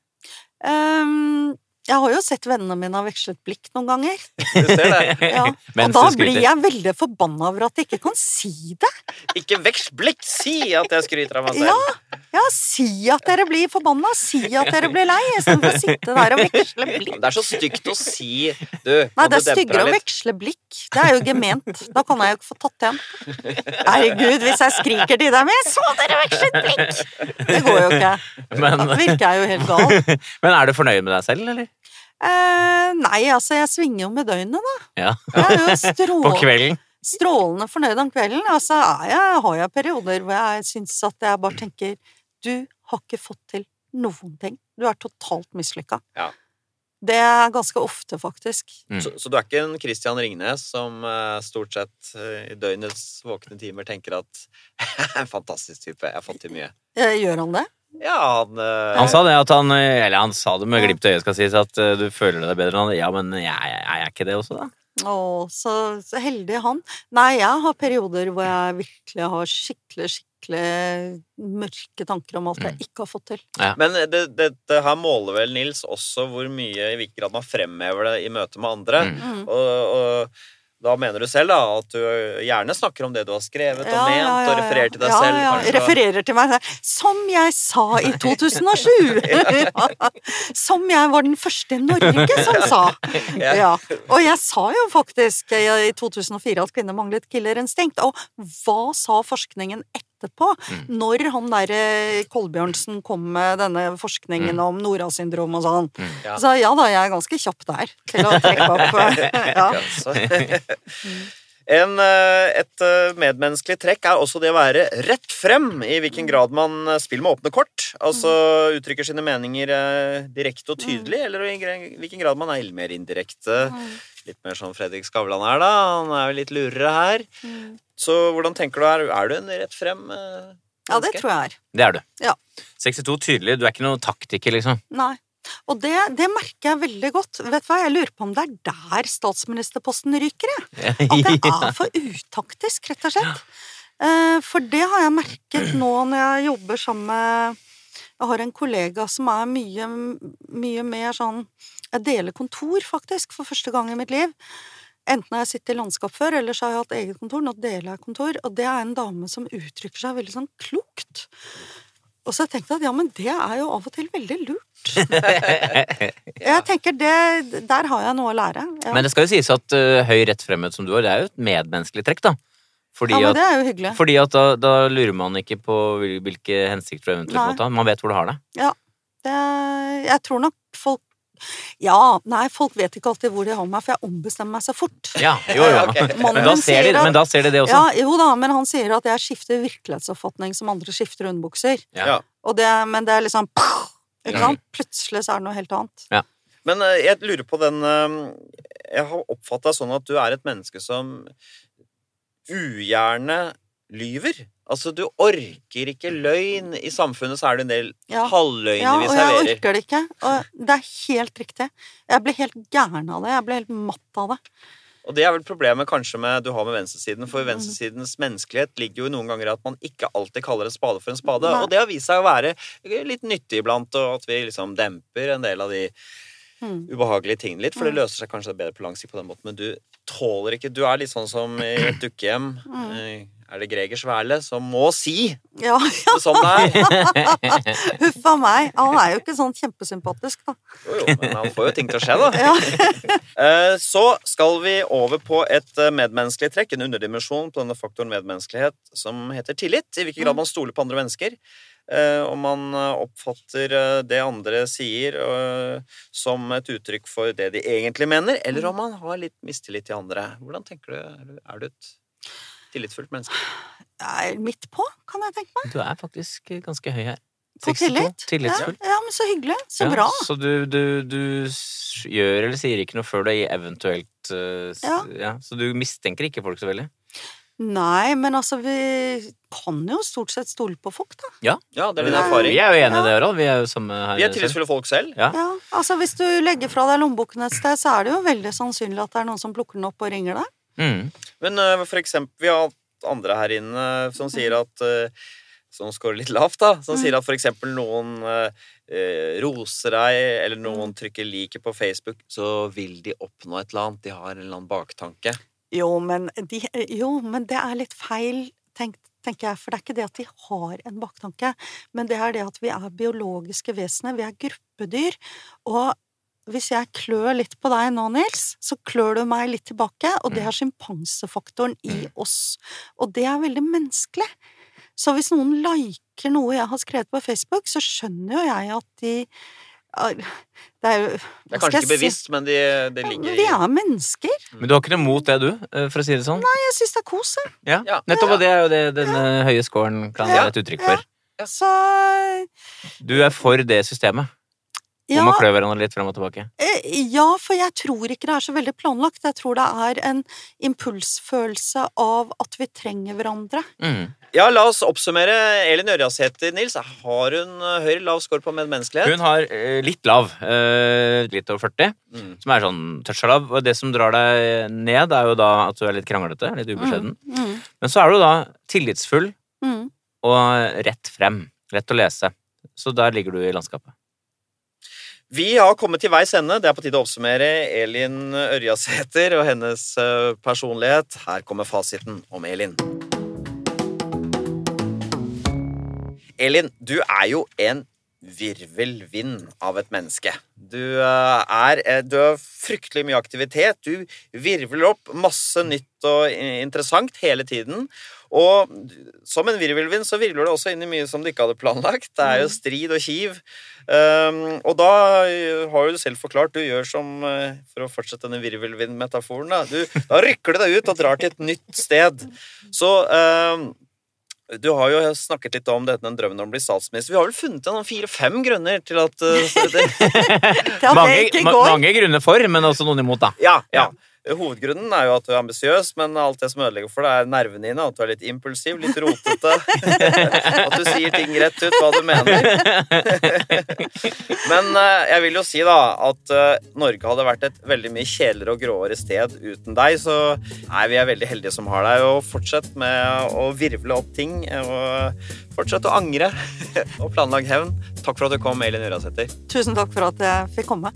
[SPEAKER 3] Ehm, jeg har jo sett vennene mine ha vekslet blikk noen ganger.
[SPEAKER 1] Du ser det.
[SPEAKER 3] Ja. Og da blir jeg veldig forbanna over at jeg ikke kan si det.
[SPEAKER 1] Ikke veksl blikk! Si at jeg skryter av meg selv.
[SPEAKER 3] Ja, ja, si at dere blir forbanna. Si at dere blir lei, istedenfor å sitte der og veksle blikk.
[SPEAKER 1] Det er så stygt å si, du.
[SPEAKER 3] Nei, det er styggere å veksle blikk. Det er jo gement. Da kan jeg jo ikke få tatt igjen. Herregud, hvis jeg skriker til dem 'Jeg så dere vekslet blikk!' Det går jo ikke.
[SPEAKER 2] Men,
[SPEAKER 3] Da virker jeg jo helt gal.
[SPEAKER 2] men er du fornøyd med deg selv, eller?
[SPEAKER 3] Eh, nei, altså, jeg svinger jo med døgnet, da.
[SPEAKER 2] Ja.
[SPEAKER 3] Jeg er jo
[SPEAKER 2] På kvelden?
[SPEAKER 3] strålende fornøyd om kvelden. Altså, jeg, har jeg perioder hvor jeg syns at jeg bare tenker Du har ikke fått til noen ting. Du er totalt mislykka.
[SPEAKER 1] Ja.
[SPEAKER 3] Det er ganske ofte, faktisk.
[SPEAKER 2] Mm.
[SPEAKER 1] Så, så du er ikke en Christian Ringnes som uh, stort sett uh, i døgnets våkne timer tenker at En fantastisk type, jeg har fått til mye.
[SPEAKER 3] Eh, Gjør han det?
[SPEAKER 1] Ja, han, eh,
[SPEAKER 2] Han sa det at han Eller han sa det med glimt i øyet, skal sies, at eh, du føler deg bedre enn han. Ja, men jeg, jeg, jeg er ikke det også, da?
[SPEAKER 3] Å, så, så heldig han. Nei, jeg har perioder hvor jeg virkelig har skikkelig, skikkelig mørke tanker om alt jeg ikke har fått til.
[SPEAKER 1] Men det, dette her måler vel, Nils, også hvor mye i hvilken grad man fremhever det i møte med andre.
[SPEAKER 2] Mm.
[SPEAKER 3] Mm.
[SPEAKER 1] Og, og da mener du selv da at du gjerne snakker om det du har skrevet og ment, og refererer til deg
[SPEAKER 3] ja,
[SPEAKER 1] selv.
[SPEAKER 3] Ja,
[SPEAKER 1] kanskje.
[SPEAKER 3] refererer til meg selv. Som jeg sa i 2007! Ja. Som jeg var den første i Norge som sa.
[SPEAKER 1] Ja.
[SPEAKER 3] Ja. Og jeg sa jo faktisk i 2004 at kvinner manglet killerinstinkt. Og hva sa forskningen etterpå?
[SPEAKER 2] Mm.
[SPEAKER 3] Når han derre Kolbjørnsen kom med denne forskningen om Nora-syndrom og sånn.
[SPEAKER 2] Mm.
[SPEAKER 1] Ja.
[SPEAKER 3] Så ja da, jeg er ganske kjapp der til å trekke opp. Ja.
[SPEAKER 1] Ja, En, eh, et eh, medmenneskelig trekk er også det å være rett frem, i hvilken grad man eh, spiller med åpne kort. Altså uttrykker sine meninger eh, direkte og tydelig, eller i hvilken grad man er mer indirekte. Litt mer som Fredrik Skavlan er, da. Han er jo litt lurere her. Så hvordan tenker du her? Er du en rett frem eh,
[SPEAKER 3] Ja, det tror jeg er.
[SPEAKER 2] Det er du.
[SPEAKER 3] Ja.
[SPEAKER 2] 62 tydelig. Du er ikke noen taktiker, liksom.
[SPEAKER 3] Nei. Og det, det merker jeg veldig godt. Vet du hva, Jeg lurer på om det er der statsministerposten ryker, jeg. At det er for utaktisk, rett og slett. Eh, For det har jeg merket nå når jeg jobber sammen med Jeg har en kollega som er mye, mye mer sånn Jeg deler kontor, faktisk, for første gang i mitt liv. Enten har jeg sittet i landskap før, eller så har jeg hatt eget kontor. Nå deler jeg kontor. Og det er en dame som uttrykker seg veldig sånn klokt. Og så tenkte jeg at ja, men det er jo av og til veldig lurt. Jeg tenker det Der har jeg noe å lære. Ja,
[SPEAKER 2] Men det skal jo sies at uh, høy rett fremhet som du har, det er jo et medmenneskelig trekk, da. Fordi
[SPEAKER 3] ja men det er jo hyggelig.
[SPEAKER 2] fordi at da, da lurer man ikke på hvilke hensikter du eventuelt måtte ha. Man vet hvor du har det.
[SPEAKER 3] Det, jeg tror nok folk Ja, nei, folk vet ikke alltid hvor de har meg, for jeg ombestemmer meg så fort.
[SPEAKER 2] Ja, jo, jo.
[SPEAKER 1] okay.
[SPEAKER 2] Men da ser de,
[SPEAKER 3] at-
[SPEAKER 2] men da ser de det også.
[SPEAKER 3] Ja, jo da, men han sier at jeg skifter virkelighetsoppfatning som andre skifter underbukser.
[SPEAKER 1] Ja.
[SPEAKER 3] Og det, men det er liksom ikke sant? Plutselig så er det noe helt annet.
[SPEAKER 1] Men eh, jeg lurer på den eh, Jeg har oppfatta sånn at du er et menneske som ugjerne lyver. Altså, du orker ikke løgn. I samfunnet så er det en del
[SPEAKER 3] Ja.
[SPEAKER 1] halvløgner
[SPEAKER 3] Ja,
[SPEAKER 1] vi
[SPEAKER 3] og jeg orker det ikke. Og det er helt riktig. Jeg blir helt gæren av det. Jeg blir helt matt av det.
[SPEAKER 1] Og det er vel problemet kanskje med, du har med venstresiden, for venstresidens menneskelighet ligger jo noen ganger i at man ikke alltid kaller en spade for en spade.
[SPEAKER 3] Nei.
[SPEAKER 1] Og det har vist seg å være litt nyttig iblant, og at vi liksom demper en del av de
[SPEAKER 3] Mm.
[SPEAKER 1] ubehagelige tingene litt, for det løser seg kanskje bedre på lang sikt på den måten, men du tåler ikke Du er litt sånn som i et dukkehjem.
[SPEAKER 3] Mm.
[SPEAKER 1] Er det Greger Sværle som må si
[SPEAKER 3] Ja,
[SPEAKER 1] det sånn det er?
[SPEAKER 3] huff a meg. Han er jo ikke sånn kjempesympatisk, da.
[SPEAKER 1] Jo, jo, men han får jo ting til å skje, da.
[SPEAKER 3] Ja.
[SPEAKER 1] Eh, Så skal vi over på et eh, medmenneskelig trekk, en underdimensjon på denne faktoren medmenneskelighet, som heter tillit. I hvilken grad man stoler på andre mennesker. Eh, Om man oppfatter det andre sier som et uttrykk for det de egentlig mener, eller om man har litt mistillit til andre. Hvordan tenker? Er du- Er du et tillitsfullt menneske?
[SPEAKER 3] Jeg er midt på, kan jeg tenke meg.
[SPEAKER 2] Du er faktisk ganske høy her.
[SPEAKER 3] På
[SPEAKER 2] 62.
[SPEAKER 3] tillit.
[SPEAKER 2] Tillitsfullt.
[SPEAKER 3] Ja, ja, men så hyggelig. Så
[SPEAKER 2] Ja,
[SPEAKER 3] bra.
[SPEAKER 2] Så du, du, du gjør eller sier ikke noe før du eventuelt uh,
[SPEAKER 3] Ja.
[SPEAKER 2] ja. Så du mistenker ikke folk så veldig?
[SPEAKER 3] Nei, men altså, vi kan jo stort sett stole på folk, da.
[SPEAKER 1] Ja, det er din erfaring.
[SPEAKER 2] Vi er jo enige i det, Harald. Vi er jo samme her.
[SPEAKER 1] Vi er tillitsfulle folk selv.
[SPEAKER 2] Ja.
[SPEAKER 3] Ja, altså Hvis du legger fra deg lommeboken et sted, så er det jo veldig sannsynlig at det er noen som plukker den opp og ringer deg.
[SPEAKER 2] Mm.
[SPEAKER 1] Men uh, for eksempel, vi har hatt andre her inne som sier at uh, Som scorer litt lavt, da. Som
[SPEAKER 3] Mm.
[SPEAKER 1] sier at for eksempel noen eh, eh, roser deg, eller noen trykker like på Facebook, så vil de oppnå et eller annet. De har en eller annen baktanke.
[SPEAKER 3] Jo, men, de, jo, men det er litt feil, tenk, tenker jeg. For det er ikke det at de har en baktanke, men det er det at vi er biologiske vesener. Vi er gruppedyr. Og hvis jeg klør litt på deg nå, Nils, så klør du meg litt tilbake, og det er sjimpansefaktoren i oss. Og det er veldig menneskelig. Så hvis noen liker noe jeg har skrevet på Facebook, så skjønner jo jeg at de Det er jo
[SPEAKER 1] Det er kanskje ikke bevisst, men de, det ligger
[SPEAKER 3] Vi er mennesker.
[SPEAKER 2] Men du har ikke noe mot det, du, eh, for å si det sånn?
[SPEAKER 3] Nei, Jeg syns det er kos.
[SPEAKER 2] Ja.
[SPEAKER 1] Ja.
[SPEAKER 2] Nettopp, og det er jo det denne høye scoren kan
[SPEAKER 3] Ja.
[SPEAKER 2] være et uttrykk for.
[SPEAKER 3] Så
[SPEAKER 2] Du er for det systemet, hvor
[SPEAKER 3] Om
[SPEAKER 2] å klø hverandre litt frem og tilbake.
[SPEAKER 3] eh, ja, for jeg tror ikke det er så veldig planlagt. Jeg tror det er en impulsfølelse av at vi trenger hverandre.
[SPEAKER 2] Mm.
[SPEAKER 1] Ja, la oss oppsummere. Elin Ørjasæter, Nils, har hun eh, høy lav score på medmenneskelighet?
[SPEAKER 2] Hun har eh, litt lav, eh, litt over 40,
[SPEAKER 1] Mm.
[SPEAKER 2] som er sånn toucha lav. Og det som drar deg ned, er jo da at du er litt kranglete, litt ubeskjeden.
[SPEAKER 3] Mm,
[SPEAKER 2] Men så er du da tillitsfull
[SPEAKER 3] mm,
[SPEAKER 2] og rett frem. Lett å lese. Så der ligger du i landskapet.
[SPEAKER 1] Vi har kommet til veis ende. Det er på tide å oppsummere Elin Ørjasæter og hennes eh, personlighet. Her kommer fasiten om Elin. Elin, du er jo en virvelvind av et menneske. Du eh, er, eh, du har fryktelig mye aktivitet. Du virvler opp masse nytt og interessant hele tiden. Og som en virvelvind så virvler det også inn i mye som du ikke hadde planlagt. Det er jo strid og kiv. Um, og da eh, har jo du selv forklart, du gjør som For å fortsette denne virvelvindmetaforen, da. Du, da rykker du deg ut og drar til et nytt sted. Så um, du har jo snakket litt om dette, den drømmen om å bli statsminister. Vi har vel funnet noen fire-fem grunner til at uh, det,
[SPEAKER 2] Mange, ma mange grunner for, men også noen imot, da.
[SPEAKER 1] Ja, ja. Hovedgrunnen er jo at du er ambisiøs, men alt det som ødelegger for deg, er nervene dine. At du er litt impulsiv, litt rotete. at du sier ting rett ut hva du mener. men eh, jeg vil jo si da at eh, Norge hadde vært et veldig mye kjedeligere og gråere sted uten deg. Så nei, vi er veldig heldige som har deg. Og fortsett med å virvle opp ting. Og fortsett å angre og planlegge hevn. Takk for at du kom, Elin Urasæter.
[SPEAKER 3] Tusen takk for at jeg fikk komme.